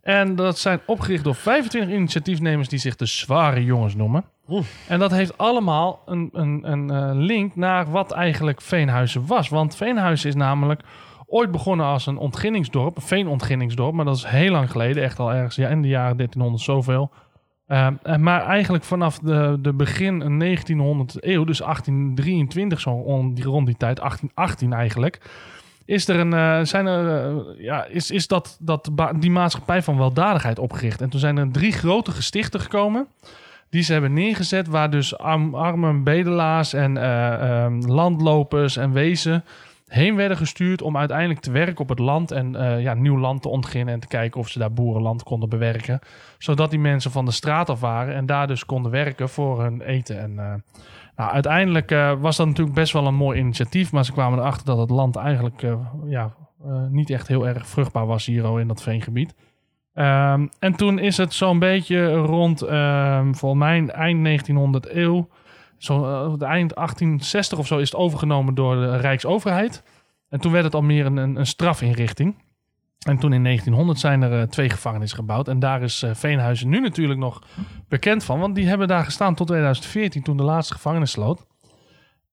En dat zijn opgericht door 25 initiatiefnemers die zich de Zware Jongens noemen. En dat heeft allemaal een, een, een eh, link naar wat eigenlijk Veenhuizen was. Want Veenhuizen is namelijk ooit begonnen als een ontginningsdorp, een veenontginningsdorp. Maar dat is heel lang geleden, echt al ergens ja, in de jaren 1300 zoveel. Ehm, maar eigenlijk vanaf de, de begin 1900 eeuw, dus 1823 zo on- die- rond die tijd, 1818 eigenlijk, is er een, eh, zijn er, eh, ja, is, is dat, dat die maatschappij van weldadigheid opgericht. En toen zijn er drie grote gestichten gekomen die ze hebben neergezet, waar dus arm, armen bedelaars en eh, ehm, landlopers en wezen heen werden gestuurd om uiteindelijk te werken op het land en eh, ja, nieuw land te ontginnen en te kijken of ze daar boerenland konden bewerken. Zodat die mensen van de straat af waren en daar dus konden werken voor hun eten. En eh, nou, uiteindelijk eh, was dat natuurlijk best wel een mooi initiatief, maar ze kwamen erachter dat het land eigenlijk ja, niet echt heel erg vruchtbaar was hier al in dat veengebied. Ehm, en toen is het zo'n beetje rond, ehm volgens mij eind 1900 eeuw, zo, de eind 1860 of zo, is het overgenomen door de Rijksoverheid. En toen werd het al meer een, een, een strafinrichting. En toen in 1900 zijn er eh, twee gevangenissen gebouwd. En daar is eh, Veenhuizen nu natuurlijk nog bekend van. Want die hebben daar gestaan tot 2014, toen de laatste gevangenis sloot.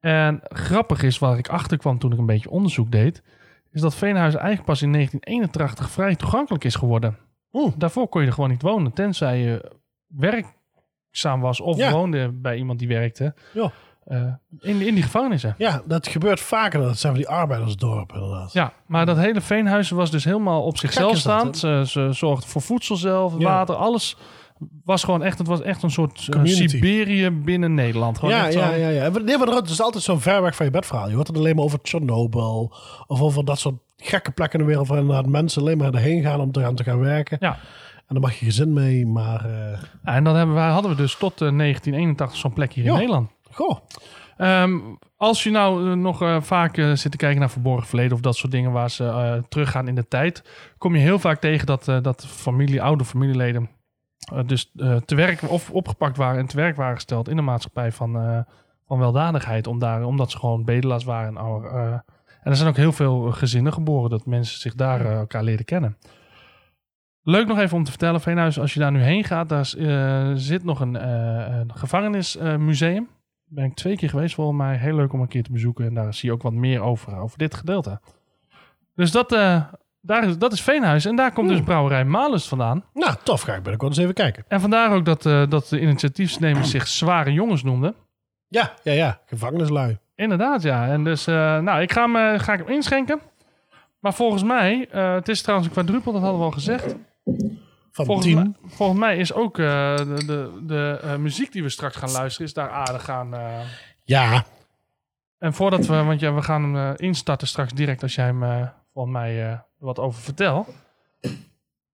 En grappig is, waar ik achter kwam toen ik een beetje onderzoek deed... is dat Veenhuizen eigenlijk pas in 1981 vrij toegankelijk is geworden. Oeh. Daarvoor kon je er gewoon niet wonen, tenzij je werkzaam was of Ja. woonde bij iemand die werkte. Ja. eh, in, in die gevangenissen. Ja, dat gebeurt vaker. Dat zijn van die arbeidersdorpen inderdaad. Ja, maar dat hele Veenhuizen was dus helemaal op zichzelf staand. Ze, ze zorgden voor voedsel zelf, Ja. water, alles was gewoon echt, het was echt een soort Community. Siberië binnen Nederland. Gewoon Ja, echt ja, zo'n- ja, ja. Nee, maar het is altijd zo ver weg van je bedverhaal. Je hoort het alleen maar over Chernobyl. Of over dat soort gekke plekken in de wereld waar mensen alleen maar erheen gaan om te gaan, te gaan werken. Ja. En dan mag je gezin mee, maar... eh, Ja, en dan hebben wij, hadden we dus tot eh, 1981 zo'n plek hier in. Nederland. goh, Ehm, als je nou eh, nog eh, vaak eh, zit te kijken naar verborgen verleden of dat soort dingen waar ze eh, teruggaan in de tijd, kom je heel vaak tegen dat, eh, dat familie, oude familieleden eh, dus eh, te werk of opgepakt waren en te werk waren gesteld in de maatschappij van, eh, van weldadigheid, om daar, omdat ze gewoon bedelaars waren. En, eh, er zijn ook heel veel gezinnen geboren dat mensen zich daar eh, elkaar leren kennen. Leuk nog even om te vertellen, Veenhuis, als je daar nu heen gaat, daar eh, zit nog een, eh, een gevangenismuseum ben ik twee keer geweest volgens mij. Heel leuk om een keer te bezoeken. En daar zie je ook wat meer over, over dit gedeelte. Dus dat, eh, daar is, dat is Veenhuis. En daar komt dus brouwerij Malus vandaan. nou tof. Ga ik binnenkort eens even kijken. En vandaar ook dat, dat de initiatiefnemers zich zware jongens noemden. Ja, ja, ja. Gevangenislui. Inderdaad, ja. En dus, nou, ik ga hem, ga ik hem inschenken. Maar volgens mij, het is trouwens een quadruppel, dat hadden we al gezegd. Van Volgens tien. mij, volgens mij is ook eh, de, de, de eh, muziek die we straks gaan luisteren, is daar aardig aan... eh, Ja, En voordat we, want ja, we gaan hem instarten straks direct als jij hem volgens mij wat over vertelt.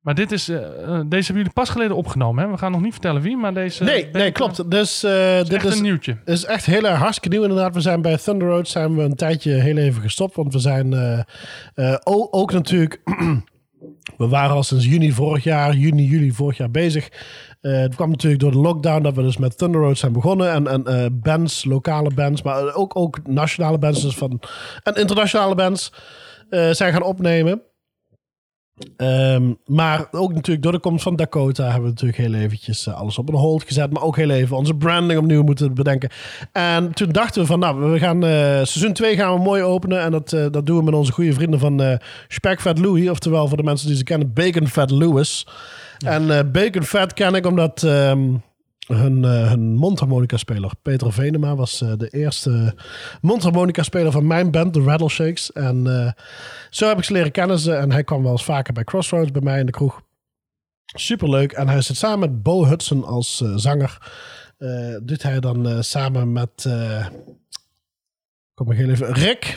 Maar dit is, deze hebben jullie pas geleden opgenomen. Hè? We gaan nog niet vertellen wie, maar deze. nee, nee, klopt. Dus uh, dit is is, een nieuwtje. is echt heel erg hartstikke nieuw inderdaad. We zijn bij Thunder Road zijn we een tijdje heel even gestopt. Want we zijn ook natuurlijk We waren al sinds juni vorig jaar, juni, juli vorig jaar bezig. Eh, het kwam natuurlijk door de lockdown dat we dus met Thunder Road zijn begonnen. En, en eh, bands, lokale bands, maar ook, ook nationale bands dus van, en internationale bands eh, zijn gaan opnemen. Ehm, maar ook natuurlijk door de komst van Dakota hebben we natuurlijk heel eventjes eh, alles op een hold gezet. Maar ook heel even onze branding opnieuw moeten bedenken. En toen dachten we van nou, we gaan eh, seizoen 2 gaan we mooi openen. En dat, eh, dat doen we met onze goede vrienden van Spek Fat Louis. Oftewel voor de mensen die ze kennen, Bacon Fat Lewis. En Bacon Fat ken ik omdat ehm, hun, eh, hun mondharmonica-speler Peter Venema was eh, de eerste mondharmonica-speler van mijn band, de Rattleshakes. En eh, zo heb ik ze leren kennen. En hij kwam wel eens vaker bij Crossroads bij mij in de kroeg. Superleuk. En hij zit samen met Bo Hudson als zanger. Doet hij dan samen met... kom maar heel even... Rick.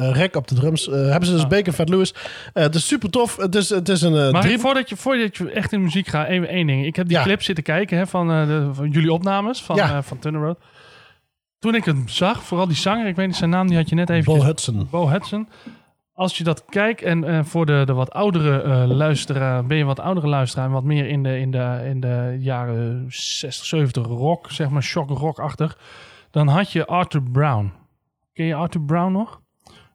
Eh, Rick op de drums. Eh, hebben ze dus Ah. Bacon Fat Lewis. Eh, het is super tof. Het is, het is een Maar drie... voordat, je, voordat je echt in muziek gaat, even één ding. Ik heb die Ja. clip zitten kijken hè, van, de, van jullie opnames van, Ja. van Thunder Road. Toen ik hem zag, vooral die zanger, ik weet niet zijn naam, die had je net even. Bo Hudson. Bo Hudson. Als je dat kijkt en voor de, de wat oudere eh, luisteraar, ben je wat oudere luisteraar en wat meer in de, in de, in de jaren 60, 70 rock, zeg maar shock rock-achtig, dan had je Arthur Brown. Ken je Arthur Brown nog?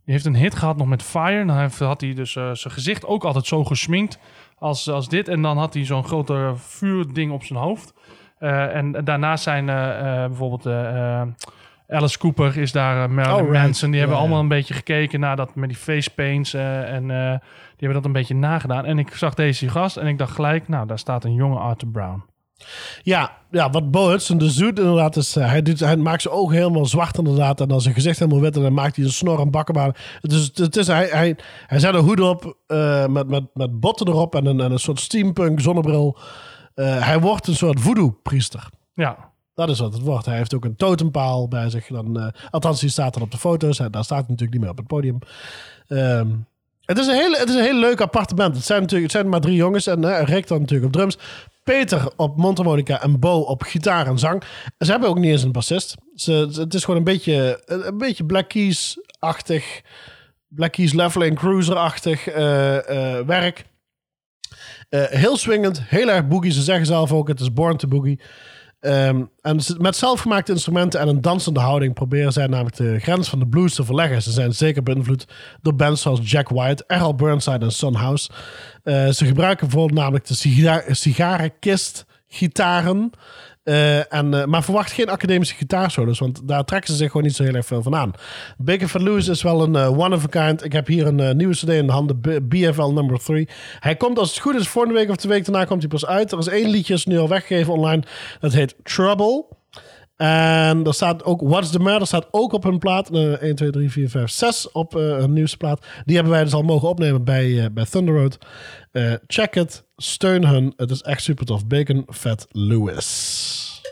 Die heeft een hit gehad nog met Fire. Dan heeft- had hij dus eh, zijn gezicht ook altijd zo gesminkt als, als dit. En dan had hij zo'n grote vuurding op zijn hoofd. Eh, en daarnaast zijn eh, bijvoorbeeld Alice Cooper is daar, Marilyn Oh, right. Manson. Die hebben Ja, ja. allemaal een beetje gekeken naar dat met die face paints. en die hebben dat een beetje nagedaan. En ik zag deze gast en ik dacht gelijk, nou, daar staat een jonge Arthur Brown. Ja, ja, wat Bo Hudson dus doet inderdaad is... eh, hij, doet, hij maakt zijn ogen helemaal zwart inderdaad. En dan zijn gezicht helemaal wit. En dan maakt hij een snor en bakkenbaan. Het is, het is, hij, hij, hij zet een hoed op eh, met, met, met botten erop. En een, en een soort steampunk zonnebril. Eh, hij wordt een soort voodoo-priester. Ja, Dat is wat het wordt. Hij heeft ook een totempaal bij zich. Dan, althans, die staat dan op de foto's. Hij, daar staat hij natuurlijk niet meer op het podium. Ehm, het, is een hele, het is een hele leuk appartement. Het zijn natuurlijk het zijn maar drie jongens. En Rick dan natuurlijk op drums. Peter op mondharmonica en Bo op gitaar en zang. Ze hebben ook niet eens een bassist. Ze, het is gewoon een beetje, een, een beetje Black Keys-achtig. Black Keys Leveling Cruiser-achtig eh, eh, werk. Eh, heel swingend, heel erg boogie. Ze zeggen zelf ook, het is born to boogie. Ehm, en met zelfgemaakte instrumenten en een dansende houding proberen zij namelijk de grens van de blues te verleggen. Ze zijn zeker beïnvloed door bands zoals Jack White, Errol Burnside en Son House. Eh, ze gebruiken bijvoorbeeld namelijk de siga sigarenkist gitaren. Eh, en, eh, maar verwacht geen academische gitaarsolos, want daar trekken ze zich gewoon niet zo heel erg veel van aan. Baker van Lewis is wel een eh, one of a kind. Ik heb hier een nieuwe CD in de handen, BFL number 3. Hij komt als het goed is volgende week of de week daarna komt hij pas uit. Er is één liedje is nu al weggegeven online. Dat heet Trouble. En er staat ook What's the Matter staat ook op hun plaat. Eh 1, 2, 3, 4, 5, 6 op hun nieuwste plaat. Die hebben wij dus al mogen opnemen bij, bij Thunder Road. Check het. Steun hun. Het is echt super tof. Bacon Fat Lewis.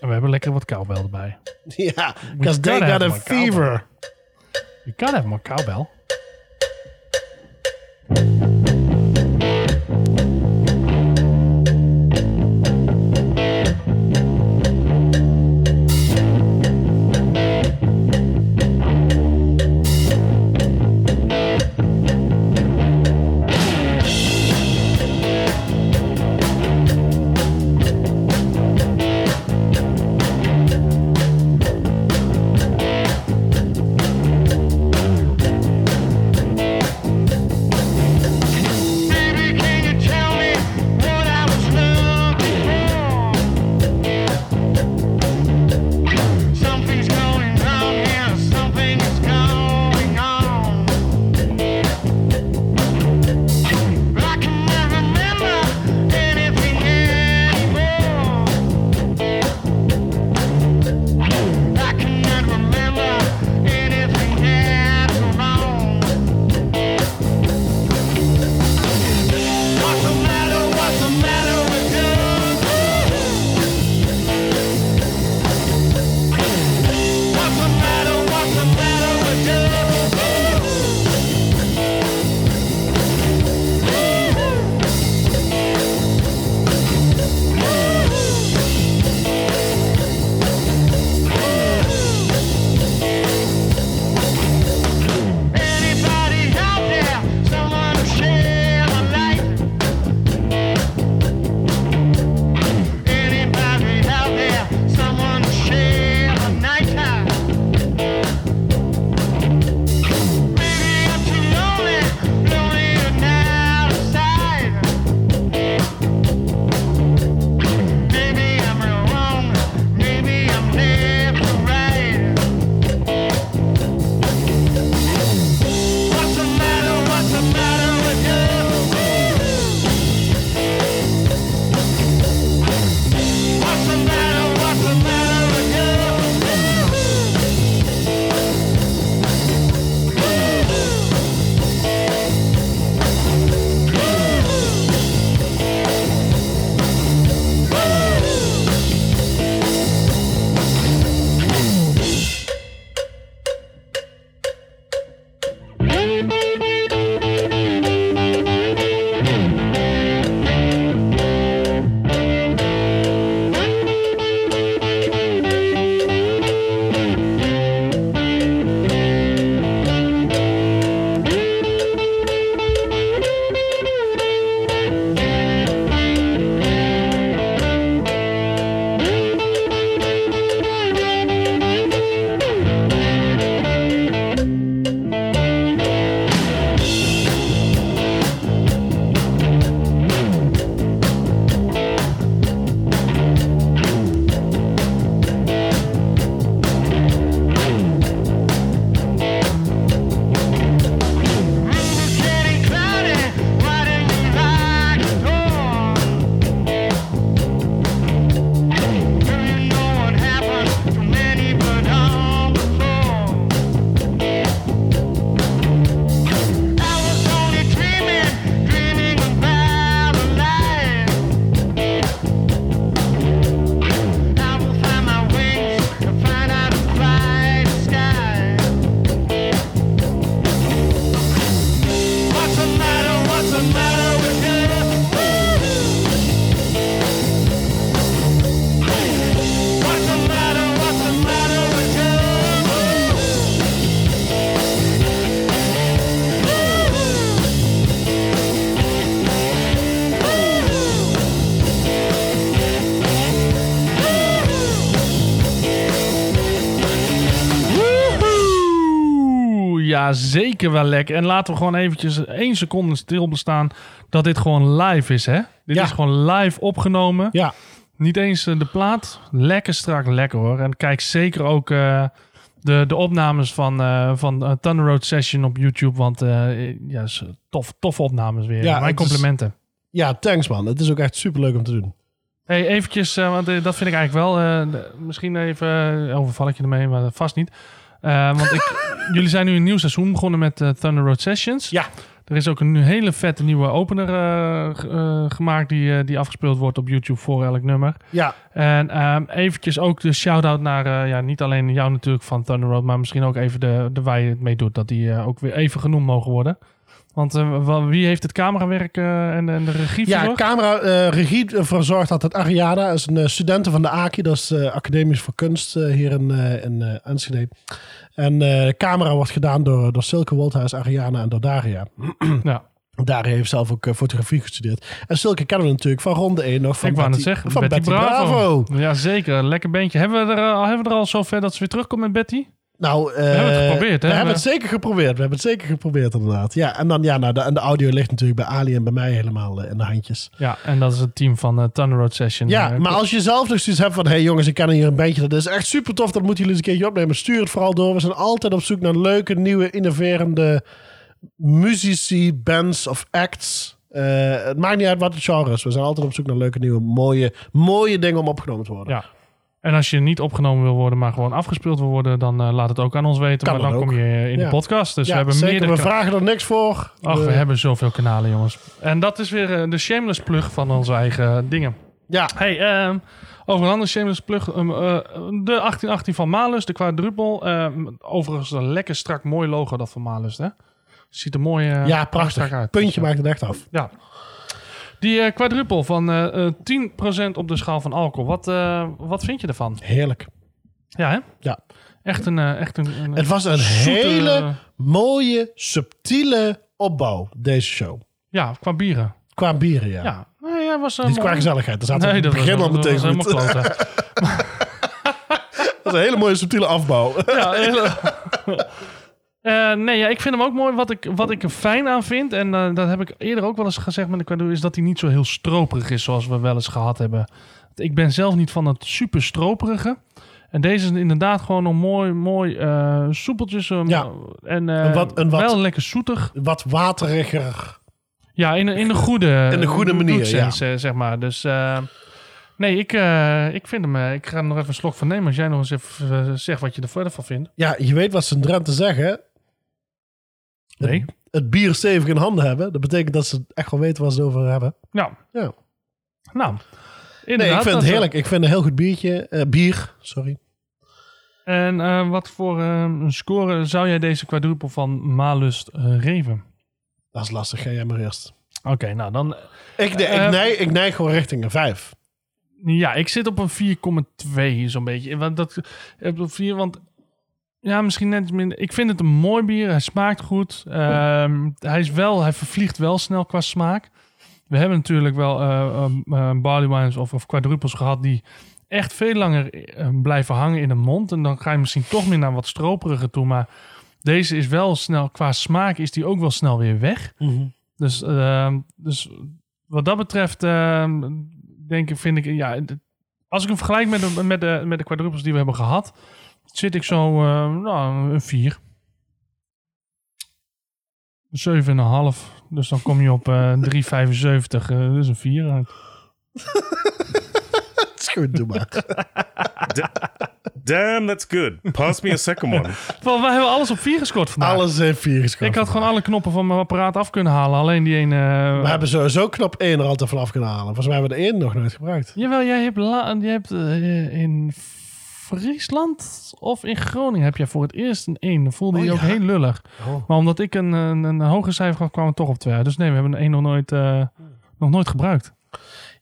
En we hebben lekker wat cowbell erbij. Ja, because they got a fever. You gotta have more cowbell. Ja, zeker wel lekker. En laten we gewoon eventjes één seconde stilbestaan dat dit gewoon live is, hè? Dit Ja. is gewoon live opgenomen. Ja, Niet eens eh, de plaat. Lekker strak, lekker hoor. En kijk zeker ook eh, de, de opnames van, eh, van Thunder Road Session op YouTube. Want eh, ja, tof, toffe opnames weer. Ja, Mijn is- complimenten. ja, thanks man. Het is ook echt super leuk om te doen. Hey, eventjes, want dat vind ik eigenlijk wel. misschien even, uh, overval ik je ermee, maar vast niet. Want ik, jullie zijn nu een nieuw seizoen begonnen met eh, Thunder Road Sessions. Ja. Er is ook een nu hele vette nieuwe opener eh, eh, gemaakt die, die afgespeeld wordt op YouTube voor elk nummer. Ja, En ehm, eventjes ook de shout-out naar, ja, niet alleen jou natuurlijk van Thunder Road, maar misschien ook even de, de waar je het mee doet, dat die ook weer even genoemd mogen worden. Want eh, wie heeft het camerawerk eh, en, de- en de regie ja verzorgd? camera, eh, regie ervoor zorgt altijd Ariana. is een uh, studente van de AKI. Dat is uh, Academisch voor Kunst uh, hier in, uh, in uh, Enschede. En de camera wordt gedaan door, door Silke Woldhuis, Ariana en door Daria. ja. Daria heeft zelf ook uh, fotografie gestudeerd. En Silke kennen we natuurlijk van ronde 1 nog van Ik wou Betty, net zeggen, van Betty, Bravo. Bravo. Ja, zeker. Lekker beentje. Hebben we er, al, hebben we er al zover dat ze weer terugkomt met Betty? Nou, uh, we hebben het geprobeerd, hè? We hebben het zeker geprobeerd. We hebben het zeker geprobeerd, inderdaad. Ja, en dan, ja, nou, de, en de audio ligt natuurlijk bij Ali en bij mij helemaal uh, in de handjes. Ja, en dat is het team van uh, Thunder Road Session. Ja, maar als je zelf nog zoiets hebt van... hey jongens, ik ken hier een bandje. Dat is echt super tof. Dat moeten jullie eens een keertje opnemen. Stuur het vooral door. We zijn altijd op zoek naar leuke, nieuwe, innoverende muzici, bands of acts. Het maakt niet uit wat het genre is. We zijn altijd op zoek naar leuke, nieuwe, mooie, mooie dingen om opgenomen te worden. Ja. En als je niet opgenomen wil worden, maar gewoon afgespeeld wil worden, dan uh, laat het ook aan ons weten. Kan maar dan ook. kom je in ja. de podcast. Dus ja, we hebben zeker. meerdere We vragen er niks voor. Ach, we Uh, hebben zoveel kanalen, jongens. En dat is weer uh, de shameless plug van onze eigen dingen. Ja. Hey, um, over een andere shameless plug. Um, uh, de 1818 van Malus, de quadruppel. Um, overigens een lekker strak mooi logo dat van Malus, hè? Ziet er mooi ja, prachtig. uit. Puntje maakt het echt af. Ja. Die uh, quadruppel van uh, 10% op de schaal van alcohol. Wat, wat vind je ervan? Heerlijk. Ja, hè? Ja. Echt een... Echt een, een het was een zoete, hele mooie, subtiele opbouw, deze show. Ja, qua bieren. Qua bieren, ja. Ja. Nee, ja was, Niet qua gezelligheid. Dat zat nee, dat begin al meteen dat was helemaal dat is een hele mooie, subtiele afbouw. ja, hele... Uh, nee, ja, ik vind hem ook mooi. Wat ik, wat ik er fijn aan vind, en uh, dat heb ik eerder ook wel eens gezegd met de Quadro, is dat hij niet zo heel stroperig is zoals we wel eens gehad hebben. Ik ben zelf niet van het super stroperige. En deze is inderdaad gewoon nog mooi, mooi uh, soepeltjes. Um, ja. En, een wat, een wel lekker zoetig. Wat wateriger. Ja, in, in de goede, in de goede manier, sense, ja. zeg maar. Dus nee, ik, ik vind hem. ik ga er nog even een slok van nemen. Als jij nog eens even zegt wat je er verder van vindt. Ja, je weet wat ze in Drenthe zeggen. Nee. Het, het, bier stevig in handen hebben. Dat betekent dat ze echt wel weten waar ze over hebben. Ja. ja. Nou, nee, ik vind het heerlijk. Ik vind een heel goed biertje. Uh, bier, sorry. En uh, wat voor uh, een score zou jij deze quadruppel van Malust uh, geven? Dat is lastig. Ga jij maar eerst. Oké, okay, nou dan... Ik, de, ik, neig, ik neig gewoon richting een 5. Ja, ik zit op een 4,2 zo'n beetje. Want dat, op 4, want ja, misschien net minder. Ik vind het een mooi bier. Hij smaakt goed. Uh, hij is wel, hij vervliegt wel snel qua smaak. We hebben natuurlijk wel uh, uh, barley wines of, of quadruples gehad die echt veel langer uh, blijven hangen in de mond. En dan ga je misschien toch meer naar wat stroperiger toe. Maar deze is wel snel, qua smaak is die ook wel snel weer weg. Mm -hmm. Dus, dus wat dat betreft, ehm, denk ik, vind ik, ja, als ik hem vergelijk met de, met de, met de quadruples die we hebben gehad, zit ik zo, uh, nou, een 4. 7,5. Dus dan kom je op uh, 3,75. Uh, dus een 4 uit. dat is goed, doe maar. Damn, that's good. Pass me a second one. Wel, wij hebben alles op 4 gescoord vandaag. Alles heeft 4 gescoord. Ik had gewoon alle knoppen van mijn apparaat af kunnen halen. Alleen die ene... Uh, we hebben sowieso knop 1 er altijd vanaf kunnen halen. Volgens mij hebben we de 1 nog nooit gebruikt. Jawel, jij hebt, la, jij hebt uh, in Friesland of in Groningen heb jij voor het eerst een 1. Dan voelde Oh, je ook ja? heel lullig. Oh. Maar omdat ik een, een, een hoger cijfer had, kwam het toch op 2 Dus nee, we hebben een 1 nog nooit, uh, nog nooit gebruikt.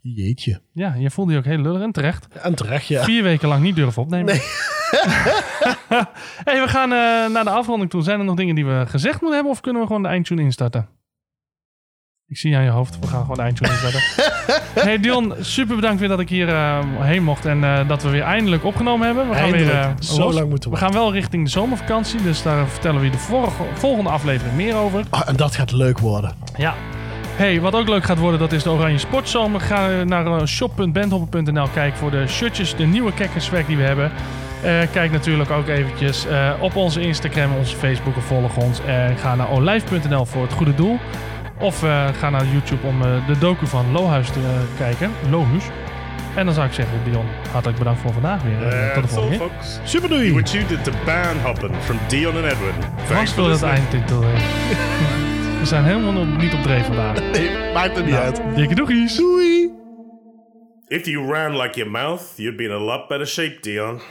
Jeetje. Ja, je voelde je ook heel lullig en terecht. En terecht, ja. Vier weken lang niet durven opnemen. Nee. hey, we gaan uh, naar de afronding toe. Zijn er nog dingen die we gezegd moeten hebben of kunnen we gewoon de eindtune instarten? Ik zie aan je hoofd. We gaan gewoon de eindtune verder. hey Dion, super bedankt weer dat ik hier eh, heen mocht. En eh, dat we weer eindelijk opgenomen hebben. We gaan Eindelijk. weer eh, Zo lang moeten we we. gaan wel richting de zomervakantie. Dus daar vertellen we je de vorige, volgende aflevering meer over. Ah, en dat gaat leuk worden. Ja. Hey, wat ook leuk gaat worden, dat is de Oranje Sportzomer. Ga naar shop.bandhopper.nl kijken voor de shirtjes, de nieuwe kekkerswerk die we hebben. Kijk natuurlijk ook eventjes op onze Instagram, onze Facebook en volg ons. En ga naar olijf.nl voor het goede doel. Of eh, ga naar YouTube om eh, de docu van Lohuis te eh, kijken. Lohuis. En dan zou ik zeggen, Dion, hartelijk bedankt voor vandaag weer. Tot de volgende keer. Super You doei. were tuned into Baanhoppen from Dion and Edwin. For wil het eindtitel. We zijn helemaal niet op dreef vandaag. Nee, maakt er niet uit. Dikke doegies. Doei. If you ran like your mouth, you'd be in a lot better shape, Dion.